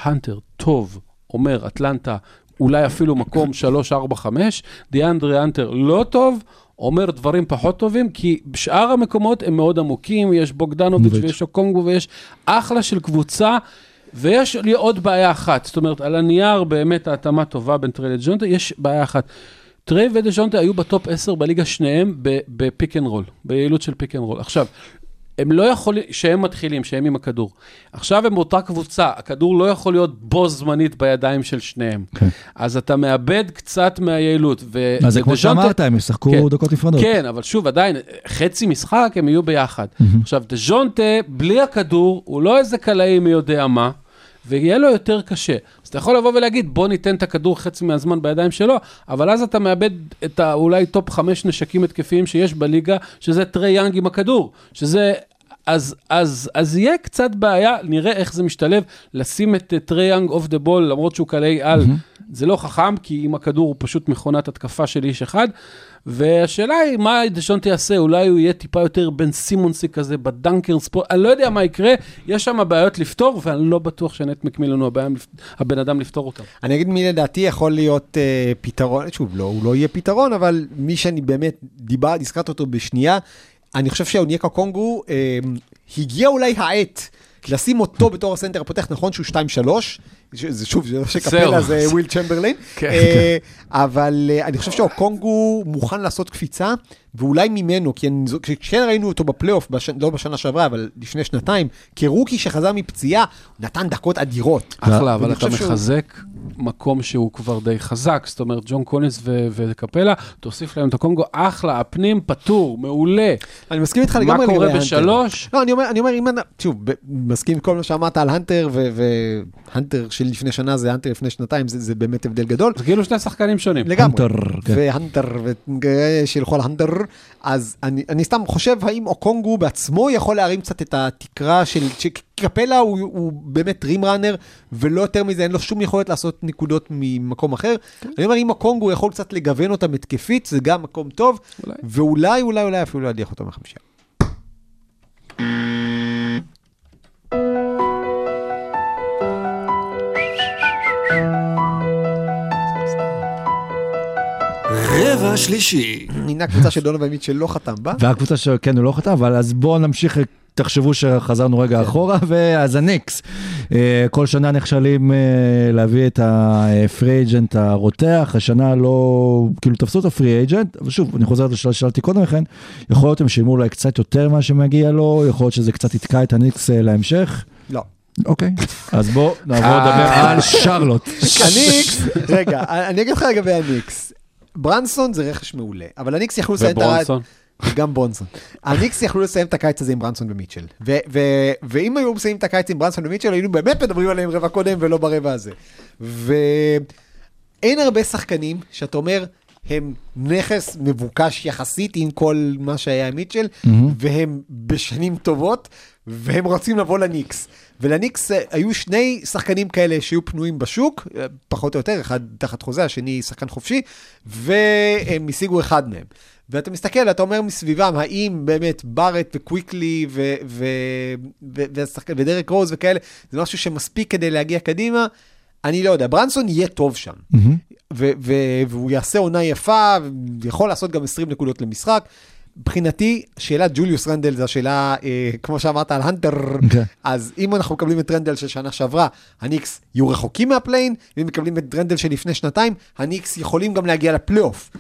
הנטר. טוב, אומר אטלנטה, אולי אפילו מקום 3, 4, 5, דיאנדרי הנטר לא טוב, אומר דברים פחות טובים, כי שאר המקומות הם מאוד עמוקים, יש בוגדנוביץ' נוביץ'. ויש אוקונגו ויש אחלה של קבוצה. ויש לי עוד בעיה אחת, זאת אומרת, על הנייר באמת ההתאמה טובה בין טרי לג'ונטה, יש בעיה אחת. טרי ודז'ונטה היו בטופ 10 בליגה שניהם ב pick and roll, ביעילות של pick and roll. עכשיו, הם לא יכולים, שהם מתחילים, שהם עם הכדור. עכשיו הם באותה קבוצה, הכדור לא יכול להיות בו זמנית בידיים של שניהם. כן. אז אתה מאבד קצת מהיעילות. ו- אז זה כמו שאמרת, הם ישחקו כן. דקות נפרדות. כן, אבל שוב, עדיין, חצי משחק הם יהיו ביחד. עכשיו, דז'ונטה, בלי הכדור, הוא לא איזה קלעי מי יודע מה, ויהיה לו יותר קשה. אז אתה יכול לבוא ולהגיד, בוא ניתן את הכדור חצי מהזמן בידיים שלו, אבל אז אתה מאבד את האולי top חמש נשקים התקפיים שיש בליגה, שזה טרי יאנג עם הכדור, שזה... אז, אז, אז יהיה קצת בעיה, נראה איך זה משתלב, לשים את אה, טרי יאנג off the ball, למרות שהוא קלעי על, זה לא חכם, כי עם הכדור הוא פשוט מכונת התקפה של איש אחד. והשאלה היא, מה דז'ונטה יעשה? אולי הוא יהיה טיפה יותר בן סימונסי כזה ב dunker spot, אני לא יודע מה יקרה, יש שם בעיות לפתור, ואני לא בטוח שנייט מקמילן הוא הבן אדם לפתור אותם. אני אגיד מי לדעתי יכול להיות אה, פתרון, שוב, לא, הוא לא יהיה פתרון, אבל מי שאני באמת דיבר, הזכרת אותו בשנייה, אני חושב שאונייקה אוקונגו, אה, הגיע אולי העת לשים אותו בתור ה center הפותח, נכון שהוא 2-3, זה שוב, זה לא שקפלה, זה וילט צ'מברלין, כן. אה, אבל אה, אני חושב שאוקונגו מוכן לעשות קפיצה, ואולי ממנו, כי כשכן ראינו אותו בפלייאוף, לא בשנה שעברה, אבל לפני שנתיים, כ rookie שחזר מפציעה, נתן דקות אדירות. אחלה, אבל אתה מחזק מקום שהוא כבר די חזק, זאת אומרת, ג'ון קולינס ו- וקפלה, תוסיף להם את אוקונגו, אחלה, הפנים פתור, מעולה. אני מסכים איתך מה לגמרי לגבי קורה. בשלוש? לא, אני אומר, אני אומר, אם אני, שוב, ב- מסכים עם כל מה שאמרת על הנטר, והנטר של לפני שנה זה הנטר לפני שנתיים, זה, זה באמת הבדל גדול. זה כאילו שני שחקנים שונים. לגמרי. כן. והנטר, ושילכו על הנטר. אז אני, אני סתם חושב, האם אוקונגו בעצמו יכול להרים קצת את התקרה של... שקפלה הוא, הוא באמת רים ראנר, ולא יותר מזה, אין לו שום יכולת לעשות נקודות ממקום אחר. אני אומר, אם אוקונגו יכול קצת לגוון אותם התקפית, זה גם מקום טוב, אולי. ואולי, אולי, אולי אפילו להדיח אותו מהחמישייה. רבע שלישי. הנה הקבוצה של דונובן מיטשל לא חתם בה. והקבוצה שכן הוא לא חתם, אבל אז בואו נמשיך, תחשבו שחזרנו כן. רגע אחורה, ואז הניקס. אה, כל שנה נכשלים אה, להביא את ה free agent הרותח, השנה לא, כאילו תפסו את ה free agent, אבל שוב, אני חוזר לשאלה ששאלתי קודם לכן, יכול להיות הם שילמו אולי קצת יותר ממה שמגיע לו, יכול להיות שזה קצת יתקע את הניקס אה, להמשך. לא. אוקיי, אז בואו נעבור. לדבר על שרלוט. (laughs) הניקס, רגע, אני אגיד לך לגבי הניקס. ברנסון זה רכש מעולה, אבל הניקס יכלו לסיים את הרעיון. וגם ברונסון. הניקס יכלו לסיים את הקיץ הזה עם ברנסון ומיטשל. ו- ו- ואם היו מסיימים את הקיץ עם ברנסון ומיטשל, היינו באמת מדברים עליהם רבע קודם ולא ברבע הזה. ואין הרבה שחקנים שאתה אומר, הם נכס מבוקש יחסית עם כל מה שהיה עם מיטשל, והם בשנים טובות, והם רוצים לבוא לניקס. ולניקס אה, היו שני שחקנים כאלה שהיו פנויים בשוק, אה, פחות או יותר, אחד תחת חוזה, השני שחקן חופשי, והם השיגו אחד מהם. ואתה מסתכל, אתה אומר מסביבם, האם באמת בארט וקוויקלי ו- ו- ו- והשחקן- ודרק רוז וכאלה, זה משהו שמספיק כדי להגיע קדימה? אני לא יודע, ברנסון יהיה טוב שם. ו- ו- והוא יעשה עונה יפה, ויכול לעשות גם 20 נקודות למשחק. מבחינתי, שאלת ג'וליוס רנדל זו השאלה, אה, כמו שאמרת על הנטר, כן. אז אם אנחנו מקבלים את רנדל של שנה שעברה, הניקס יהיו רחוקים מה play-in, ואם מקבלים את רנדל של לפני שנתיים, הניקס יכולים גם להגיע לפלייאוף.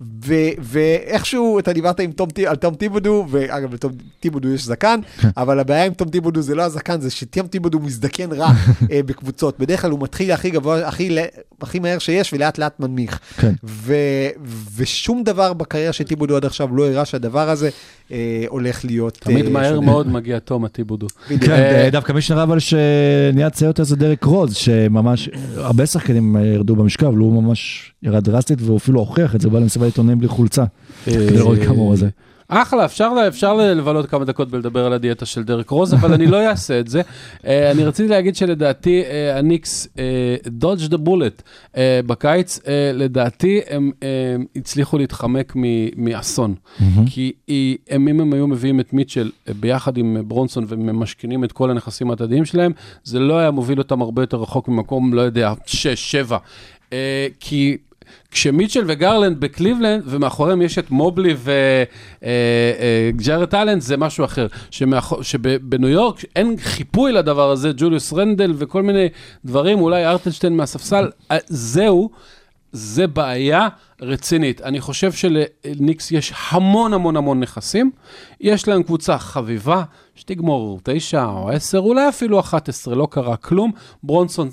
ו- ואיכשהו אתה דיברת עם תום, על תום טיבודו, ואגב לתום טיבודו יש זקן, אבל הבעיה עם תום טיבודו זה לא הזקן, זה שתום טיבודו מזדקן רע (laughs) אה, בקבוצות. בדרך כלל הוא מתחיל הכי גבוה, הכי, הכי מהר שיש, ולאט לאט מנמיך. כן. ו- ושום דבר בקריירה של טיבודו עד עכשיו לא הראה שהדבר הזה אה, הולך להיות... תמיד אה, מהר שונה. מאוד מגיע תום הטיבודו. כן, אה, דווקא מי שנראה אבל שנהיה צעיר יותר זה דרק רוז, שממש, הרבה שחקנים אה, ירדו במשקל, אבל הוא ממש ירד דרסטית, והוא אפילו הוכיח את זה, בא למסיבת עיתונאים בלי חולצה, כדי לראות כמה הוא זה. אחלה, אפשר, אפשר לבלות כמה דקות ולדבר על הדיאטה של דרק רוז, אבל אני לא אעשה את זה. Uh, אני רציתי להגיד שלדעתי uh, הניקס דודג' דה בולט בקיץ, uh, לדעתי הם uh, הצליחו להתחמק מ- מאסון. כי היא- הם, אם הם היו מביאים את מיטשל אה, ביחד עם ברונסון וממשכנים את כל הנכסים העתידיים שלהם, זה לא היה מוביל אותם הרבה יותר רחוק ממקום, לא יודע, 6, 7. אה, כי כשמיטשל וגרלנד בקליבלנד, ומאחוריהם יש את מובלי וג'ארט אלן, זה משהו אחר. שמאחור- שבניו יורק אין חיפוי לדבר הזה, ג'וליוס רנדל וכל מיני דברים, אולי הרטנשטיין מהספסל, אה, זהו. זה בעיה רצינית. אני חושב שלניקס יש המון המון המון נכסים. יש להם קבוצה חביבה, שתגמור תשע או עשר, אולי אפילו 11, לא קרה כלום. ברונסון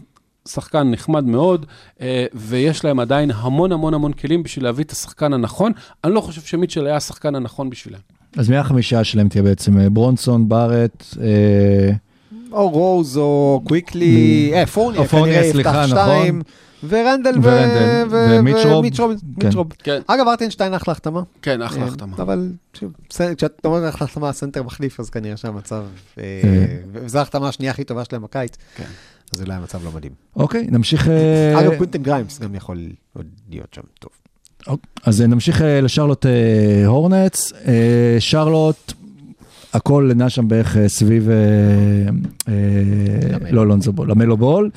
שחקן נחמד מאוד, אה, ויש להם עדיין המון המון המון כלים בשביל להביא את השחקן הנכון. אני לא חושב שמיטשל היה השחקן הנכון בשבילם. אז מי החמישה שלהם תהיה בעצם? אה, ברונסון, בארט, אה, או רוז או קוויקלי, אה, פורניה, כנראה סליחה, יפתח נכון. שתיים, ורנדל ו- ורנדל, ו- ומיטרוב. ומיטרוב. כן. מיטרוב. כן, אגב, הרטנשטיין אחלה החתמה. כן, אחלה אה, החתמה. אבל כשאתה אומר אחלה החתמה, סנטר מחליף, אז כנראה שהמצב, אה, אה. וזו ההחתמה השנייה הכי טובה שלהם בקיץ, כן. אז אולי המצב לא מדהים. אוקיי, נמשיך... אה, אגב, קווינטן גריימס גם יכול עוד להיות שם טוב. אז נמשיך לשרלוט הורנטס. שרלוט, הכל נע שם בערך סביב, לא לונזו בול, למלו בול.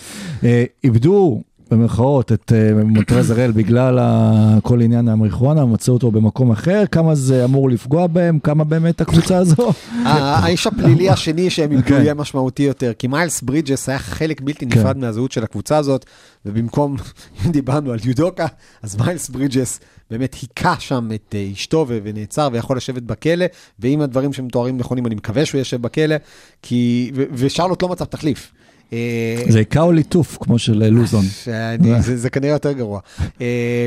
איבדו במרכאות את אה, מונטרז הראל בגלל כל עניין המריחואנה, מצאו אותו במקום אחר, כמה זה אמור לפגוע בהם, כמה באמת הקבוצה (laughs) הזו. האיש הפלילי השני שהם איבדו כן. יהיה משמעותי יותר, כי מיילס ברידג'ס היה חלק בלתי נפרד מהזהות של הקבוצה הזאת, ובמקום, אם (laughs) דיברנו על יודוקה, אז מיילס ברידג'ס באמת היכה שם את אה, אשתו ונעצר ויכול לשבת בכלא, ואם הדברים שמתוארים נכונים, אני מקווה שהוא יושב בכלא, כי, ושרלוט לא מצב תחליף. אה, זה היכה או ליטוף, כמו של אה, לוזון. (laughs) שאני, זה, זה כנראה יותר גרוע. אה,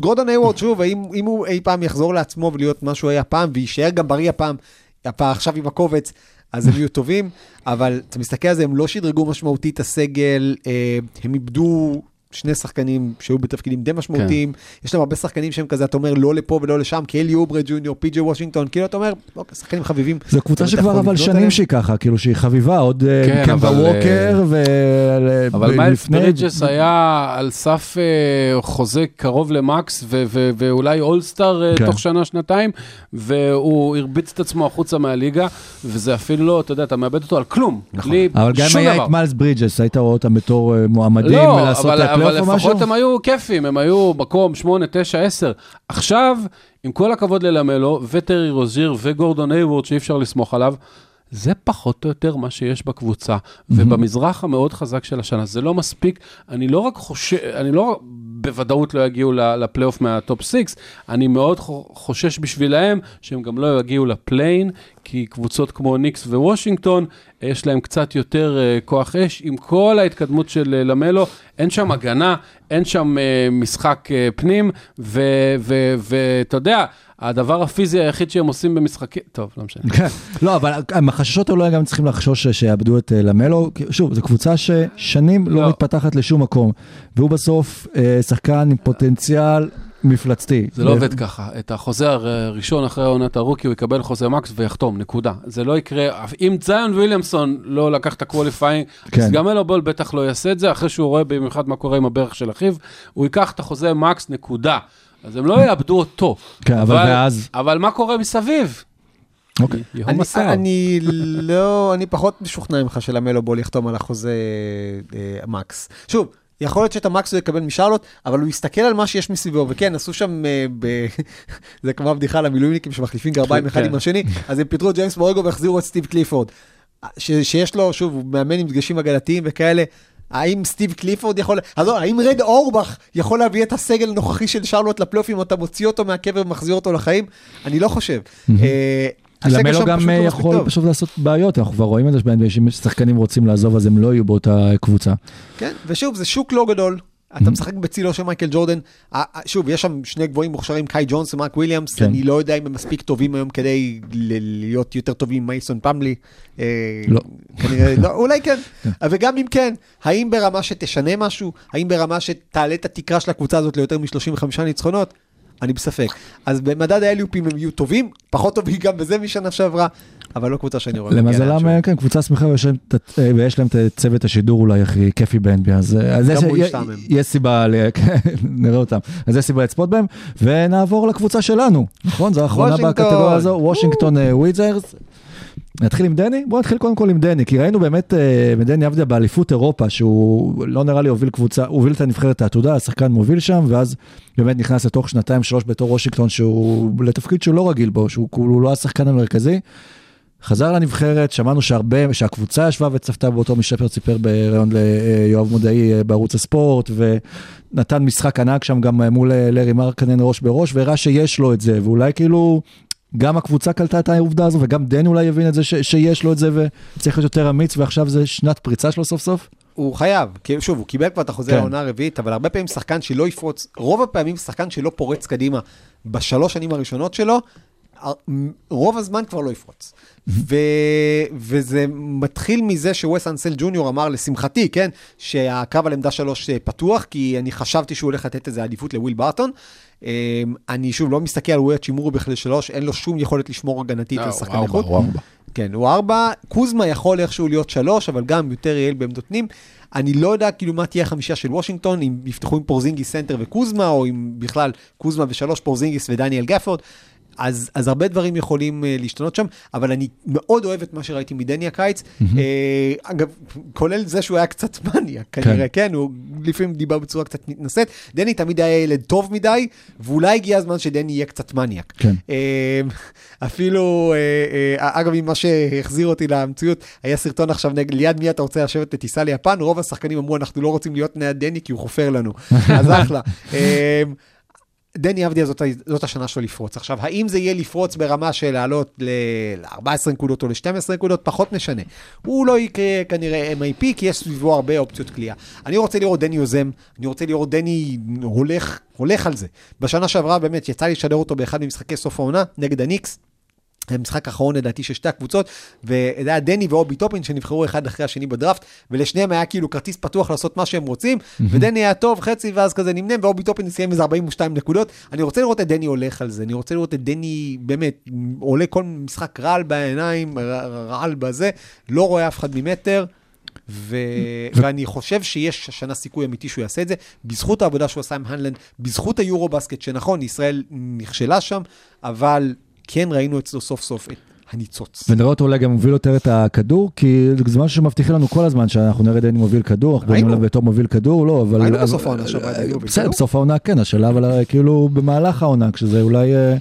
גורדון היוורד, שוב, האם אם הוא אי פעם יחזור לעצמו ולהיות מה שהוא היה פעם, ויישאר גם בריא הפעם, הפעם עכשיו עם הקובץ, אז הם יהיו טובים, אבל אתה מסתכל על זה, הם לא שדרגו משמעותית את הסגל, אה, הם איבדו שני שחקנים שהיו בתפקידים די משמעותיים, יש להם הרבה שחקנים שהם כזה, אתה אומר, לא לפה ולא לשם, קלי אוברה ג'וניור, פי.ג'י וושינגטון, כאילו אתה אומר, אוקיי, שחקנים חביבים. זו קבוצה שכבר אבל שנים עליהם? שהיא ככה, כאילו שהיא חביבה, עוד אה, כן, קמבה אבל, ווקר, ו... אבל מיילס ולפני- ברידג'ס היה על סף אה, חוזה קרוב ל max, ו- ו- ואולי אולסטאר אה, כן. תוך שנה-שנתיים, והוא הרביץ את עצמו החוצה מהליגה, וזה אפילו לא, אתה יודע, אתה מאבד אותו על כלום. נכון. בלי אבל גם אם היה. את מיילס ברידג'ס, היית רואה אותם בתור אה, מועמדים לא, לעשות אבל? לפחות הם היו כיפים, הם היו מקום 8, 9, 10. עכשיו, עם כל הכבוד ללמלו, וטרי רוזיר וגורדון היוורד, שאי אפשר לסמוך עליו, זה פחות או יותר מה שיש בקבוצה, ובמזרח המאוד חזק של השנה. זה לא מספיק, אני לא רק חושב, אני לא בוודאות לא יגיעו לפלייאוף מה top 6, אני מאוד חו- חושש בשבילהם שהם גם לא יגיעו ל play-in, כי קבוצות כמו ניקס ווושינגטון, יש להם קצת יותר אה, כוח אש, עם כל ההתקדמות של אה, למלו, אין שם הגנה, אין שם אה, משחק פנים, ואתה יודע, הדבר הפיזי היחיד שהם עושים במשחקים, טוב, לא משנה. כן. (laughs) לא, אבל החששות אולי גם צריכים לחשוש שיאבדו את למלו. שוב, זו קבוצה ששנים לא לא. מתפתחת לשום מקום, והוא בסוף שחקן עם פוטנציאל מפלצתי. זה לא עובד ככה. את החוזה הראשון אחרי עונת הרוקי, הוא יקבל חוזה מקס ויחתום, נקודה. זה לא יקרה, אם זיון וויליאמסון לא לקח את ה qualifying, כן. אז גם למלו בול בטח לא יעשה את זה, אחרי שהוא רואה במיוחד מה קורה עם הברך של אחיו, הוא ייקח את החוזה max, נקודה. אז הם לא יאבדו אותו. כן, אבל ואז- אבל מה קורה מסביב? אוקיי. אני. אני לא, אני פחות משוכנע ממך שלמלו בול יחתום על החוזה אה, max. שוב, יכול להיות שאת ה max הוא יקבל משרלוט, אבל הוא יסתכל על מה שיש מסביבו, וכן, עשו שם, אה, ב... (laughs) זה כמו הבדיחה למילואימניקים שמחליפים גרביים אחד כן. עם השני, אז הם פיטרו את ג'יימס בורגו והחזירו את סטיב קליפורד. ש, שיש לו, שוב, הוא מאמן עם דגשים הגנתיים וכאלה. האם סטיב קליפורד יכול, אז לא, האם רד אורבך יכול להביא את הסגל הנוכחי של שרלוט לפלייאופים, או אתה מוציא אותו מהקבר ומחזיר אותו לחיים? אני לא חושב. למלו שם גם פשוט אה, לא יכול טוב. פשוט לעשות בעיות, אנחנו כבר רואים את זה שאם שחקנים רוצים לעזוב אז הם לא יהיו באותה קבוצה. כן, ושוב, זה שוק לא גדול. אתה משחק בצילו של מייקל ג'ורדן. שוב, יש שם שני גבוהים מוכשרים, קאי ג'ונס ומרק וויליאמס. כן. אני לא יודע אם הם מספיק טובים היום כדי להיות יותר טובים ממייסון פלאמלי. אה, לא. כנראה, (laughs) לא, אולי כן. וגם אם כן, האם ברמה שתשנה משהו? האם ברמה שתעלה את התקרה של הקבוצה הזאת ליותר מ-35 ניצחונות? אני בספק. אז במדד ה-LUPים הם יהיו טובים, פחות טובים גם בזה משנה שעברה, אבל לא קבוצה שאני רואה. למזלם. אה, כן, קבוצה שמחה ויש להם את- אה, ויש להם את צוות השידור אולי הכי כיפי ב-NBA, אז אה, אז יש- סיבה, (laughs) כן, נראה אותם, אז יש סיבה לצפות בהם, ונעבור לקבוצה שלנו, נכון? זו האחרונה. בקטגוריה הזו, וושינגטון אה, וויזרס. נתחיל עם דני? בוא נתחיל קודם כל עם דני, כי ראינו באמת אה, מדני עבדיה באליפות אירופה, שהוא לא נראה לי הוביל קבוצה, הוביל את הנבחרת העתודה, השחקן מוביל שם, ואז באמת נכנס לתוך שנתיים שלוש בתור וושינגטון, שהוא לתפקיד שהוא לא רגיל בו, שהוא הוא לא השחקן המרכזי. חזר לנבחרת, שמענו שהרבה, שהקבוצה ישבה וצפתה באותו, משפר סיפר בריאיון ליואב מודעי אה, בערוץ הספורט, ונתן משחק ענק שם גם אה, מול אה, לארי מרקנן ראש בראש, והראה שיש לו את זה, ואולי כאילו, גם הקבוצה קלטה את העובדה הזו, וגם דן אולי יבין את זה ש, שיש לו את זה, וצריך להיות יותר אמיץ, ועכשיו זה שנת פריצה שלו סוף סוף? הוא חייב, כי שוב, הוא קיבל כבר את החוזה כן. לעונה הרביעית, אבל הרבה פעמים שחקן שלא יפרוץ, רוב הפעמים שחקן שלא פורץ קדימה בשלוש שנים הראשונות שלו, רוב הזמן כבר לא יפרוץ. ו... וזה מתחיל מזה שווסט אנסל ג'וניור אמר, לשמחתי, כן, שהקרב על עמדה שלוש אה, פתוח, כי אני חשבתי שהוא הולך לתת איזה עדיפות לוויל בארטון. אה, אני שוב לא מסתכל על רוי האצ'ימורה בכלל שלוש, אין לו שום יכולת לשמור הגנתית על שחקן איכות. הוא ארבע. כן, הוא ארבע, קוזמה יכול איכשהו להיות שלוש, אבל גם יותר יעיל בעמדות פנים. אני לא יודע כאילו מה תהיה החמישה של וושינגטון, אם יפתחו עם פורזינגיס סנטר וקוזמה, או אם בכלל קוזמה ושלוש פורזינגיס ודניאל גאפורד. אז, אז הרבה דברים יכולים אה, להשתנות שם, אבל אני מאוד אוהב את מה שראיתי מדני הקיץ. אמ-המ. אגב, כולל זה שהוא היה קצת מניאק, כנראה, כן, הוא לפעמים דיבר בצורה קצת מתנשאת. דני תמיד היה ילד טוב מדי, ואולי הגיע הזמן שדני יהיה קצת מניאק. כן. אה, אפילו, אה, אה, אגב, ממה שהחזיר אותי למציאות, היה סרטון עכשיו נגד, ליד מי אתה רוצה לשבת לטיסה ליפן, רוב השחקנים אמרו, אנחנו לא רוצים להיות ליד דני כי הוא חופר לנו. (laughs) אז אחלה. דני אבדיה זאת, זאת השנה שלו לפרוץ. עכשיו, האם זה יהיה לפרוץ ברמה של לעלות ל-14 נקודות או ל-12 נקודות? פחות משנה. הוא לא יהיה כנראה MIP, כי יש סביבו הרבה אופציות קליעה. אני רוצה לראות דני יוזם, אני רוצה לראות דני הולך, הולך על זה. בשנה שעברה באמת יצא לי לשדר אותו באחד ממשחקי סוף העונה, נגד הניקס. המשחק האחרון לדעתי של שתי הקבוצות, וזה היה דני ואובי טופין שנבחרו אחד אחרי השני בדראפט, ולשניהם היה כאילו כרטיס פתוח לעשות מה שהם רוצים, ודני היה טוב, חצי, ואז כזה נמנם, ואובי טופין סיים איזה 42 נקודות. אני רוצה לראות את דני הולך על זה, אני רוצה לראות את דני באמת עולה כל משחק רעל בעיניים, רעל בזה, לא רואה אף אחד ממטר. ו... ואני חושב שיש השנה סיכוי אמיתי שהוא יעשה את זה, בזכות העבודה שהוא עשה עם הנלנד, בזכות היורו בסקט, שנכון, ישראל נכשלה שם, אבל כן ראינו אצלו סוף סוף את הניצוץ. ונראה אותו אולי גם מוביל יותר את הכדור, כי זה משהו שמבטיחים לנו כל הזמן, שאנחנו נראה דני מוביל כדור, אנחנו בונים. עליו בתור מוביל כדור, לא, אבל... ראינו אבל- בסוף העונה את דני מוביל בסדר, כדור. בסוף העונה כן, השאלה, אבל אה, כאילו במהלך העונה, כשזה אולי אה,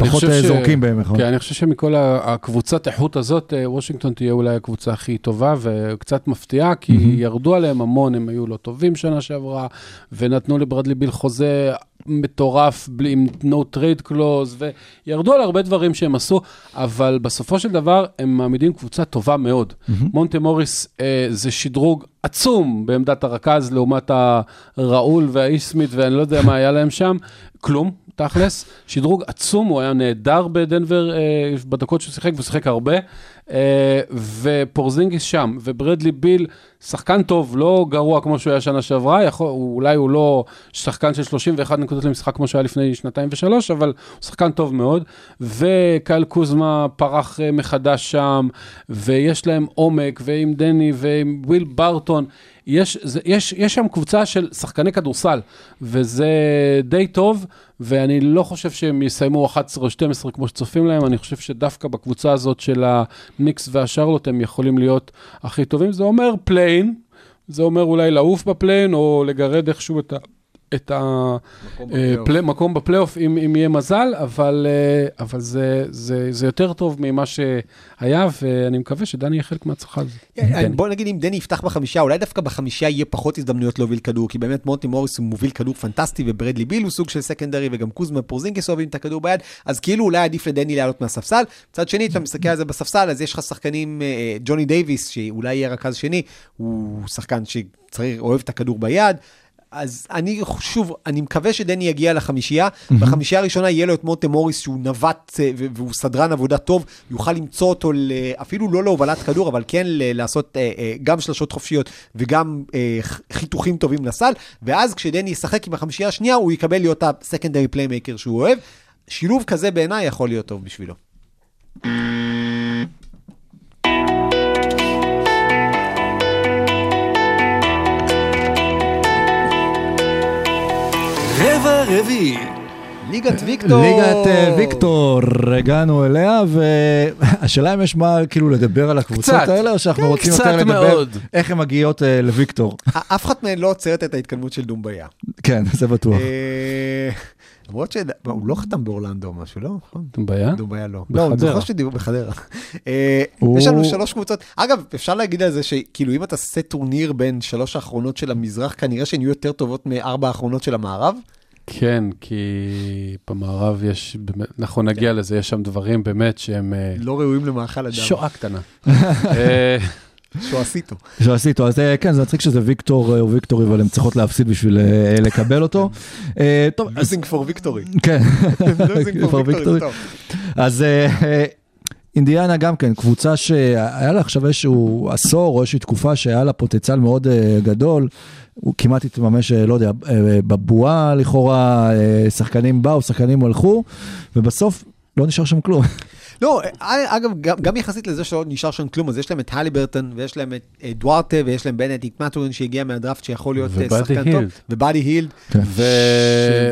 פחות אה, ש- זורקים בהם, נכון? כן, אני חושב שמכל הקבוצת איכות הזאת, אה, וושינגטון תהיה אולי הקבוצה הכי טובה וקצת מפתיעה, כי מהמם. ירדו עליהם המון, הם היו לא טובים שנה שעברה, ונתנו לברדלי ביל חוזה מטורף, בלי, עם no trade clause, וירדו על הרבה דברים שהם עשו, אבל בסופו של דבר הם מעמידים קבוצה טובה מאוד. מונטה מוריס אה, זה שדרוג עצום בעמדת הרכז לעומת הראול והאיש סמית, ואני לא יודע מה היה להם שם, כלום. תכלס, שדרוג עצום, הוא היה נהדר בדנבר אה, בדקות שהוא שיחק, והוא שיחק הרבה, אה, ופורזינגיס שם, וברדלי ביל, שחקן טוב, לא גרוע כמו שהוא היה שנה שעברה, יכול, אולי הוא לא שחקן של 31 נקודות למשחק כמו שהיה לפני שנתיים ושלוש, אבל הוא שחקן טוב מאוד, וקייל קוזמה פרח אה, מחדש שם, ויש להם עומק, ועם דני ועם וויל ברטון. יש, זה, יש, יש שם קבוצה של שחקני כדורסל, וזה די טוב, ואני לא חושב שהם יסיימו 11 או 12 כמו שצופים להם, אני חושב שדווקא בקבוצה הזאת של הניקס והשרלוט הם יכולים להיות הכי טובים. זה אומר play-in, זה אומר אולי לעוף ב play-in, או לגרד איכשהו את ה... את המקום בפלייאוף, אם, אם יהיה מזל, אבל, אה, אבל זה, זה, זה יותר טוב ממה שהיה, ואני מקווה שדני יהיה חלק מההצלחה הזאת. כן, בוא נגיד אם דני יפתח בחמישה, אולי דווקא בחמישה יהיה פחות הזדמנויות להוביל כדור, כי באמת מונטה מוריס הוא מוביל כדור פנטסטי, וברדלי ביל הוא סוג של secondary, וגם קוזמה פורזינגיס אוהבים את הכדור ביד, אז כאילו אולי עדיף לדני לעלות מהספסל. מצד שני, אתה מסתכל על זה בספסל, אז יש לך שחקנים, אה, ג'וני דייוויס, שאולי יהיה רכז שני, הוא שחקן שצריך, אוהב את הכדור ביד. אז אני, שוב, אני מקווה שדני יגיע לחמישייה. אמ-המ. בחמישייה הראשונה יהיה לו את מונטה מוריס, שהוא נווט אה, והוא סדרן עבודה טוב, יוכל למצוא אותו אפילו לא להובלת כדור, אבל כן לעשות אה, אה, גם שלשות חופשיות וגם חיתוכים טובים לסל, ואז כשדני ישחק עם החמישייה השנייה, הוא יקבל להיות ה secondary playmaker שהוא אוהב. שילוב כזה בעיניי יכול להיות טוב בשבילו. רבע רביעי. ליגת ויקטור. ליגת אה, ויקטור, הגענו אליה, והשאלה אם יש מה כאילו לדבר על הקבוצות קצת. האלה, או שאנחנו כן, רוצים יותר לדבר מאוד. איך הן מגיעות אה, לוויקטור. אף אחת מהן לא עוצרת את ההתקדמות של דומביה. כן, זה בטוח. אה, למרות שהוא לא חתם באורלנדו או משהו, לא? נכון. אתם בעיה? דוביה לא. בחדרה. לא, אני זוכר שדיברו בחדרה. אה, יש לנו שלוש קבוצות. אגב, אפשר להגיד על זה שכאילו אם אתה עושה טורניר בין שלוש האחרונות של המזרח, כנראה שהן יהיו יותר טובות מארבע האחרונות של המערב. כן, כי במערב יש, באמת, אנחנו נגיע לזה, יש שם דברים באמת שהם אה, לא ראויים למאכל אדם. שואה קטנה. (laughs) אה, שואסיטו. שעשית, אז אה, כן, זה מצחיק שזה ויקטור או victory, אבל הן צריכות להפסיד בשביל לקבל אותו. אה, טוב, אז losing for victory. כן, losing for victory. אז אינדיאנה גם כן, קבוצה שהיה לה עכשיו איזשהו עשור או איזושהי תקופה שהיה לה פוטנציאל מאוד אה, גדול, הוא כמעט התממש, אה, לא יודע, אה, בבועה לכאורה, שחקנים באו, שחקנים הלכו, ובסוף לא נשאר שם כלום. לא, אה, אגב, גם, גם יחסית לזה שלא נשאר שם כלום, אז יש להם את הליברטון, ויש להם את דוארטה, ויש להם בנדיקט מטורין שהגיע מהדראפט שיכול להיות אה, שחקן טוב, הילד. ובאדי הילד. ו...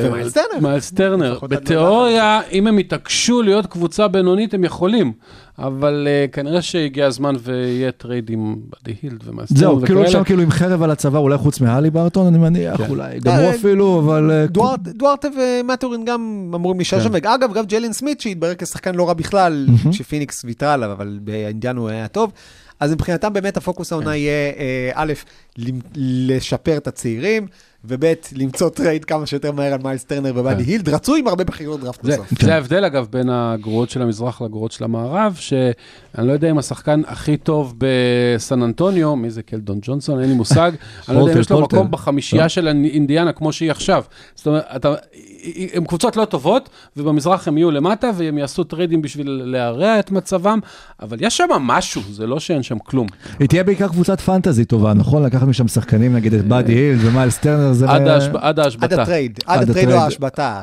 ומיילס טרנר. מיילס טרנר. בתיאוריה, אם הם יתעקשו להיות קבוצה בינונית, הם יכולים. אבל uh, כנראה שהגיע הזמן ויהיה טרייד עם באדי הילד ומיילס טרנר זהו, כאילו וכאלה. שם כאילו עם חרב על הצוואר, אולי חוץ מהליברטון, אני מניח, כן. אולי, גם הוא אה, אפילו, אבל... אה, דוארט, דוארטה ומטורין גם אמורים להישאר כן. שם, ואגב, גם ג'לן סמית שהתברר כשחקן לא רע בכלל, שפיניקס ויתרה עליו, אבל באינדיאנה הוא היה טוב. אז מבחינתם באמת הפוקוס העונה יהיה, אה, א', לשפר את הצעירים, וב', למצוא טרייד כמה שיותר מהר על מיילס טרנר ובאדי כן. הילד, רצוי עם הרבה בחירות דראפט בסוף. זה ההבדל אגב בין הגרועות של המזרח לגרועות של המערב, שאני לא יודע אם השחקן הכי טוב בסן אנטוניו, מי זה קלדון ג'ונסון, אין לי מושג, (laughs) אני לא יודע אם יש לו. מקום בחמישייה של אינדיאנה כמו שהיא עכשיו. זאת אומרת, הם קבוצות לא טובות, ובמזרח הם יהיו למטה, והם יעשו טריידים בשביל להרע את מצבם, אבל יש שם משהו, זה לא שאין שם כלום. היא תהיה בעיקר קבוצת פנטזי טובה, נכון? לקחת משם שחקנים, נגיד את באדי הילד ומיילס טרנר, זה... עד מה- ההשב- עד ההשבתה. הטרייד, עד הטרייד או. ההשבתה.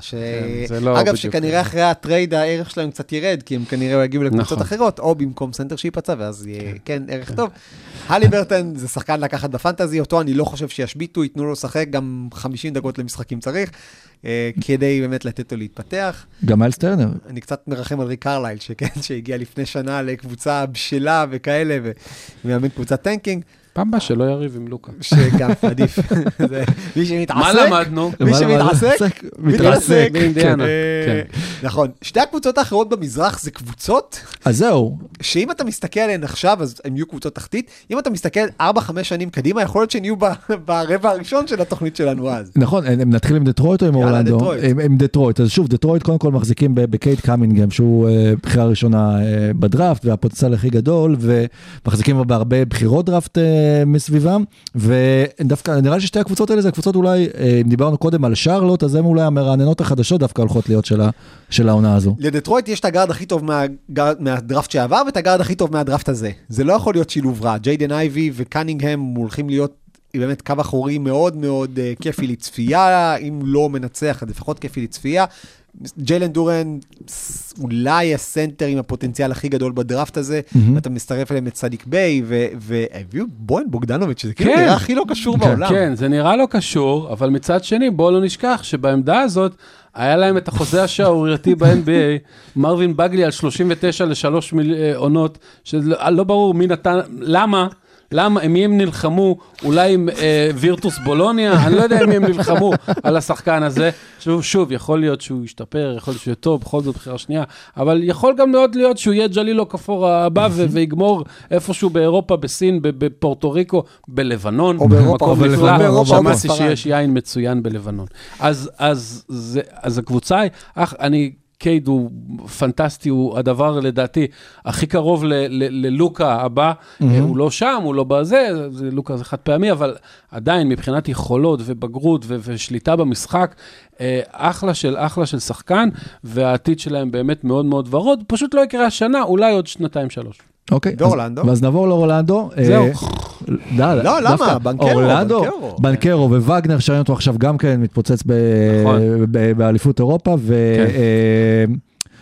זה לא אגב. שכנראה אחרי הטרייד הערך שלהם קצת ירד, כי הם כנראה יגיעו לקבוצות נכון. אחרות, או במקום סנטר שייפצע, ואז יהיה כן ערך טוב. הליברטון זה שחקן לקחת בפנטזי, אותו אני לא חושב שישביתו, ייתנו לו לשחק, גם 50 דקות למשחקים צריך, כדי באמת לתת לו להתפתח. גם מיילס טרנר. אני קצת מרחם על ריק קרלייל, שכן, שהגיע לפני שנה לקבוצה בשלה וכאלה, ומאמן קבוצת טנקינג. פעם הבאה שלא יריב עם לוקה. שגם עדיף. (laughs) מי שמתעסק, מה למדנו? מי שמתעסק, מתעסק. באינדיאנה, אה, נכון. שתי הקבוצות האחרות במזרח זה קבוצות אז זהו, שאם אתה מסתכל עליהן עכשיו, אז הן יהיו קבוצות תחתית. אם אתה מסתכל 4-5 שנים קדימה, יכול להיות שהן יהיו (laughs) ברבע הראשון של התוכנית שלנו אז. נכון, הם- נתחיל עם דטרויט או עם אורלנדו? עם- דטרויט. אז שוב, דטרויט קודם כל מחזיקים ב- בקייד קנינגהם, שהוא אה, בחירה ראשונה אה, בדראפט והפוטנציאל הכי גדול, ומחזיקים בהרבה בחירות דראפט אה, מסביבם, ודווקא נראה לי ששתי הקבוצות האלה זה הקבוצות אולי, אה, אם דיברנו קודם על שרלוט, אז הן אולי המרעננות החדשות דווקא הולכות להיות של של העונה הזו. לדטרויט יש את הגארד הכי טוב מהגארד- מהדראפט שעבר ואת הגארד הכי טוב מהדראפט הזה. זה לא יכול להיות שילוב רע. ג'יידן אייבי וקנינגהם הולכים להיות באמת קו אחורי מאוד מאוד uh, כיפי לצפייה, אם לא מנצח, אז לפחות כיפי לצפייה. ג'יילן דורן אולי הסנטר עם הפוטנציאל הכי גדול בדראפט הזה, מהמם. ואתה מצטרף אליהם את סדיק ביי, והביאו בוהן בוגדנוביץ', שזה כאילו כן. נראה הכי לא קשור בעולם. כן, זה נראה לא קשור, אבל מצד שני, בואו לא נשכח שבעמדה הזאת, היה להם את החוזה השערורייתי (laughs) ב-NBA, מרווין בגלי על 39 לשלוש מיל- אה, עונות, שלא לא ברור מי נתן, למה? למה, מי הם נלחמו? אולי עם אה, וירטוס בולוניה? אני לא יודע עם מי הם נלחמו על השחקן הזה. שוב, שוב, יכול להיות שהוא ישתפר, יכול להיות שהוא יהיה טוב, בכל זאת בחירה שנייה, אבל יכול גם מאוד להיות שהוא יהיה ג'לילו כפור הבא ו- ויגמור איפשהו באירופה, בסין, בפורטו ריקו, בלבנון. או באירופה, או בלבנון. או באירופה, או שמעתי. שיש יין מצוין בלבנון. אז, אז, זה, אז הקבוצה אך, אני, קייד הוא פנטסטי, הוא הדבר לדעתי הכי קרוב ל, ל, ללוקה הבא, mm-hmm. הוא לא שם, הוא לא בזה, זה, לוקה זה חד פעמי, אבל עדיין מבחינת יכולות ובגרות ו, ושליטה במשחק, אה, אחלה של אחלה של שחקן, והעתיד שלהם באמת מאוד מאוד ורוד, פשוט לא יקרה השנה, אולי עוד שנתיים-שלוש. אוקיי. אז- ואורלנדו? ואז נעבור לאורלנדו. זהו. אה, לא, למה? דווקא בנקרו, אורלנדו, בנקרו. בנקרו ווגנר, שראינו אותו עכשיו גם כן מתפוצץ ב- נכון. ב- באליפות אירופה, ו... כן. אה,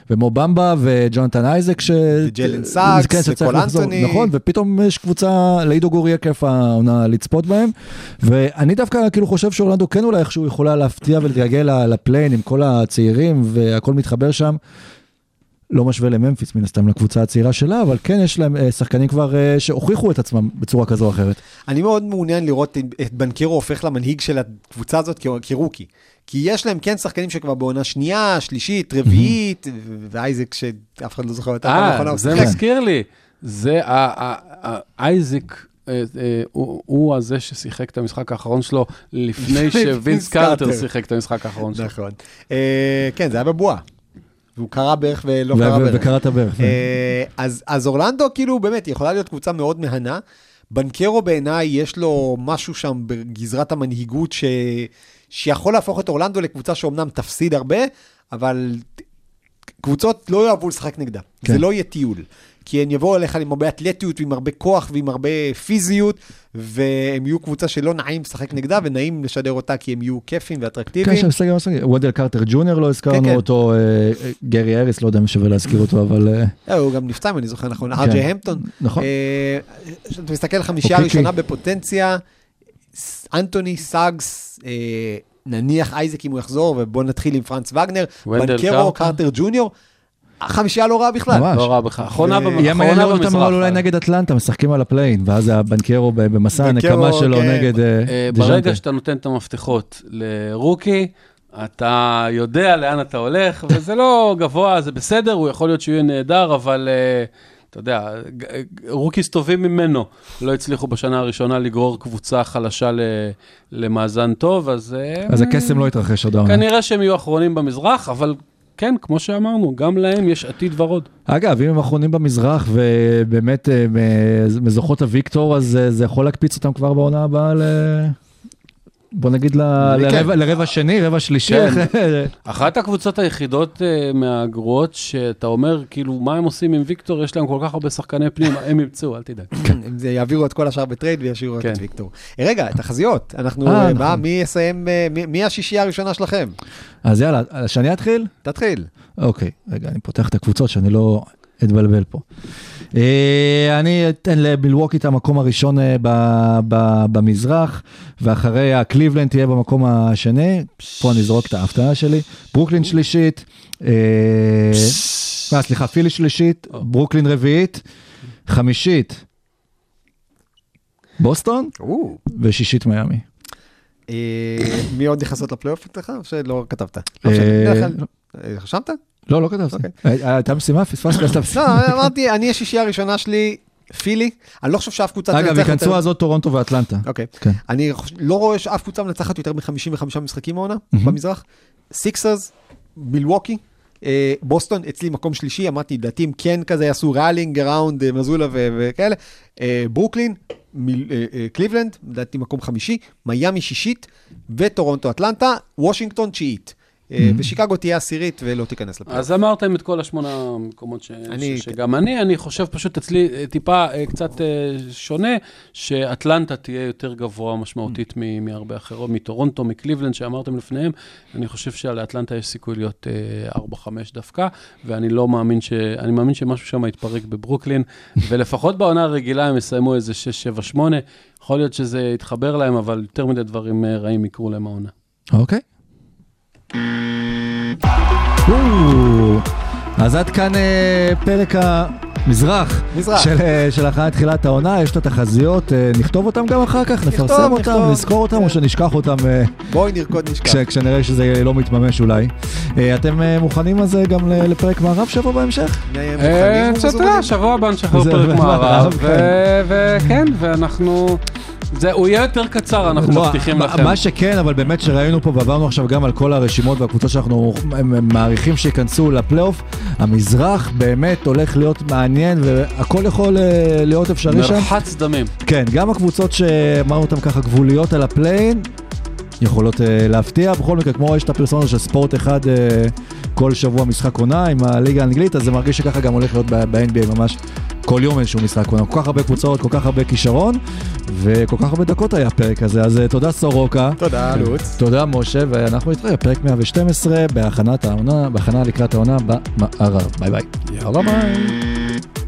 ומו במבה וג'ונתן אייזק, ש... וג'לן סאקס, כן, שצריך וקול. אנטוני. נכון, ופתאום יש קבוצה, לעידו גורי יהיה כיף העונה לצפות בהם, ואני דווקא כאילו חושב שאורלנדו כן אולי איכשהו יכולה להפתיע ולהתגלגל לפליי אין עם כל הצעירים והכל מתחבר שם. לא משווה לממפיס מן הסתם לקבוצה הצעירה שלה, אבל כן יש להם אה, שחקנים כבר אה, שהוכיחו את עצמם בצורה כזו או אחרת. אני מאוד מעוניין לראות את- את בנקרו הופך למנהיג של הקבוצה הזאת כרוקי. כי יש להם כן שחקנים שכבר בעונה שנייה, שלישית, רביעית, ו- ואייזק שאף אחד לא זוכר האחרונה, אה, זה שיחק. מזכיר לי. זה, אייזיק, אה, אה, הוא הזה ששיחק את המשחק האחרון שלו לפני (laughs) שווינס וינס קארטר קארטר. שיחק את המשחק האחרון שלו. נכון. אה, כן, זה היה בבועה. והוא קרא בערך ולא קרא בערך. וקראת בערך. אה, אז, אז אורלנדו כאילו באמת יכולה להיות קבוצה מאוד מהנה. בנקרו בעיניי יש לו משהו שם בגזרת המנהיגות ש... שיכול להפוך את אורלנדו לקבוצה שאומנם תפסיד הרבה, אבל קבוצות לא יאהבו לשחק נגדה. כן. כן. זה לא יהיה טיול. כי הם יבואו אליך עם הרבה אתלטיות ועם הרבה כוח ועם הרבה פיזיות, והם יהיו קבוצה שלא נעים לשחק נגדה ונעים לשדר אותה כי הם יהיו כיפים כן, ואטרקטיביים. יש שם סגל מסגל, וונדל קרטר ג'וניור לא הזכרנו כן, כן. אותו, אה, גרי אריס, לא יודע אם שווה להזכיר אותו, אבל אה, אה, הוא גם נפצע אם אני זוכר נכון, ארג'י המפטון. נכון. אה, אתה מסתכל על חמישייה אוקיקי. ראשונה בפוטנציה, אנטוני, סאגס, אה, נניח אייזק אם הוא יחזור, ובוא נתחיל עם פרנץ וגנר, בנקרו. קרטר ג'וניור, חמישייה לא רעה בכלל. ממש. לא רע בכלל. אחרונה ו- במ- יהיה מעניין אחרונה לראות אותם אבל אולי במזרח. נגד אטלנטה, משחקים על הפליי אין, ואז הבנקרו ב- במסע הנקמה שלו כן. נגד אה, אה, דז'ונטה. ברגע שאתה נותן את המפתחות ל rookie, אתה יודע לאן אתה הולך, וזה לא גבוה, זה בסדר, הוא יכול להיות שהוא יהיה נהדר, אבל אה, אתה יודע, rookies טובים ממנו לא הצליחו בשנה הראשונה לגרור קבוצה חלשה ל- למאזן טוב, אז... אז הקסם לא יתרחש עוד העונה. כנראה שהם יהיו אחרונים במזרח, אבל כן, כמו שאמרנו, גם להם יש עתיד ורוד. אגב, אם הם אחרונים במזרח ובאמת אה, מזכות בוויקטור, אז אה, זה יכול להקפיץ אותם כבר בעונה הבאה ל... בוא נגיד ל- כן. לרבע- לרבע שני, רבע שלישי. כן. (laughs) אחת הקבוצות היחידות uh, מהגרועות, שאתה אומר, כאילו, מה הם עושים עם ויקטור? יש להם כל כך הרבה שחקני פנים, הם ימצאו, אל תדאג. (laughs) הם זה יעבירו את כל השאר בטרייד וישאירו רק כן. את ויקטור. אה, רגע, תחזיות, אנחנו, אה, אה, מה, נכון. מי יסיים, אה, מי- מי השישייה הראשונה שלכם? אז יאללה, שאני אתחיל? תתחיל. אוקיי, רגע, אני פותח את הקבוצות שאני לא אתבלבל פה. אה, אני אתן למילווקי את המקום הראשון אה, ב- ב- במזרח, ואחרי הקליבלנד תהיה במקום השני. פה אני זורק את ההפתעה שלי. ברוקלין שלישית, אה, סליחה, פילי שלישית, ברוקלין רביעית, חמישית. בוסטון ושישית מיאמי. מי עוד נכנסות לפלייאוף אצלך? או שלא כתבת? אה, לא אה? לא, כתבתי. אוקיי. אה, הייתה משימה, פספסתי את המשימה. (laughs) לא, אמרתי, אני השישייה הראשונה שלי, פילי, אני לא חושב שאף קבוצה אגב, תנצח ייכנסו יותר- אז עוד טורונטו ואטלנטה. אוקיי. כן. אני לא רואה שאף קבוצה מנצחת יותר מ-55 משחקים העונה במזרח. סיקסרס, מילווקי, אה, בוסטון אצלי מקום שלישי, אמרתי, לדעתי כן כזה יעשו rallying around מזולה וכאלה. אה, ברוקלין, אה, אה, קליבלנד, לדעתי מקום חמישי, מיאמי שישית, וטורונטו אטלנטה, וושינגטון תשיעית. אה, ושיקגו תהיה עשירית ולא תיכנס לפלייאוף. אז אמרתם את כל השמונה מקומות ש... אני- ש... שגם אני, אני חושב פשוט אצלי אה, טיפה אה, קצת שונה, שאטלנטה תהיה יותר גבוה משמעותית מ- מהרבה אחרות, מטורונטו, מקליבלנד שאמרתם לפניהם. אני חושב שלאטלנטה יש סיכוי להיות אה, 4-5 דווקא, ואני לא מאמין ש... אני מאמין שמשהו שם יתפרק בברוקלין, (laughs) ולפחות בעונה הרגילה הם יסיימו איזה 6-7-8. יכול להיות שזה יתחבר להם, אבל יותר מדי דברים רעים יקרו להם העונה. אוקיי. או, אז עד כאן אה, פרק המזרח. מזרח. של, אה, של הכנת תחילת העונה, יש את התחזיות, אה, נכתוב אותם גם אחר כך, נפרסם אותם, נכתוב. נזכור אותם, כן. או שנשכח אותם אה, בואי נרקוד נשכח. כש, כשנראה שזה לא מתממש אולי. אתם מוכנים אז גם לפרק מערב שבוע בהמשך? אה, אתה יודע. שבוע הבא נשחרר פרק מערב, מערב, כן. ו- וכן, ואנחנו... זה, הוא יהיה יותר קצר, אנחנו לא, מבטיחים מה- לכם. מה שכן, אבל באמת שראינו פה ועברנו עכשיו גם על כל הרשימות והקבוצות שאנחנו מעריכים שייכנסו לפלייאוף, המזרח באמת הולך להיות מעניין והכל יכול אה, להיות אפשרי שם. מרחץ דמים. כן, גם הקבוצות שאמרנו אותן ככה גבוליות על ה play-in, יכולות אה, להפתיע. בכל מקרה, כמו יש את הפרסומת של ספורט אחד אה, כל שבוע משחק עונה עם הליגה האנגלית, אז זה מרגיש שככה גם הולך להיות ב-NBA ממש כל יום איזשהו משחק. כל כך הרבה קבוצות, כל כך הרבה כישרון, וכל כך הרבה דקות היה הפרק הזה. אז אה, תודה סורוקה. תודה, לוץ. תודה משה, ואנחנו נתראה בפרק 112 בהכנת העונה, בהכנה לקראת העונה במערב. ביי ביי. יאללה ביי.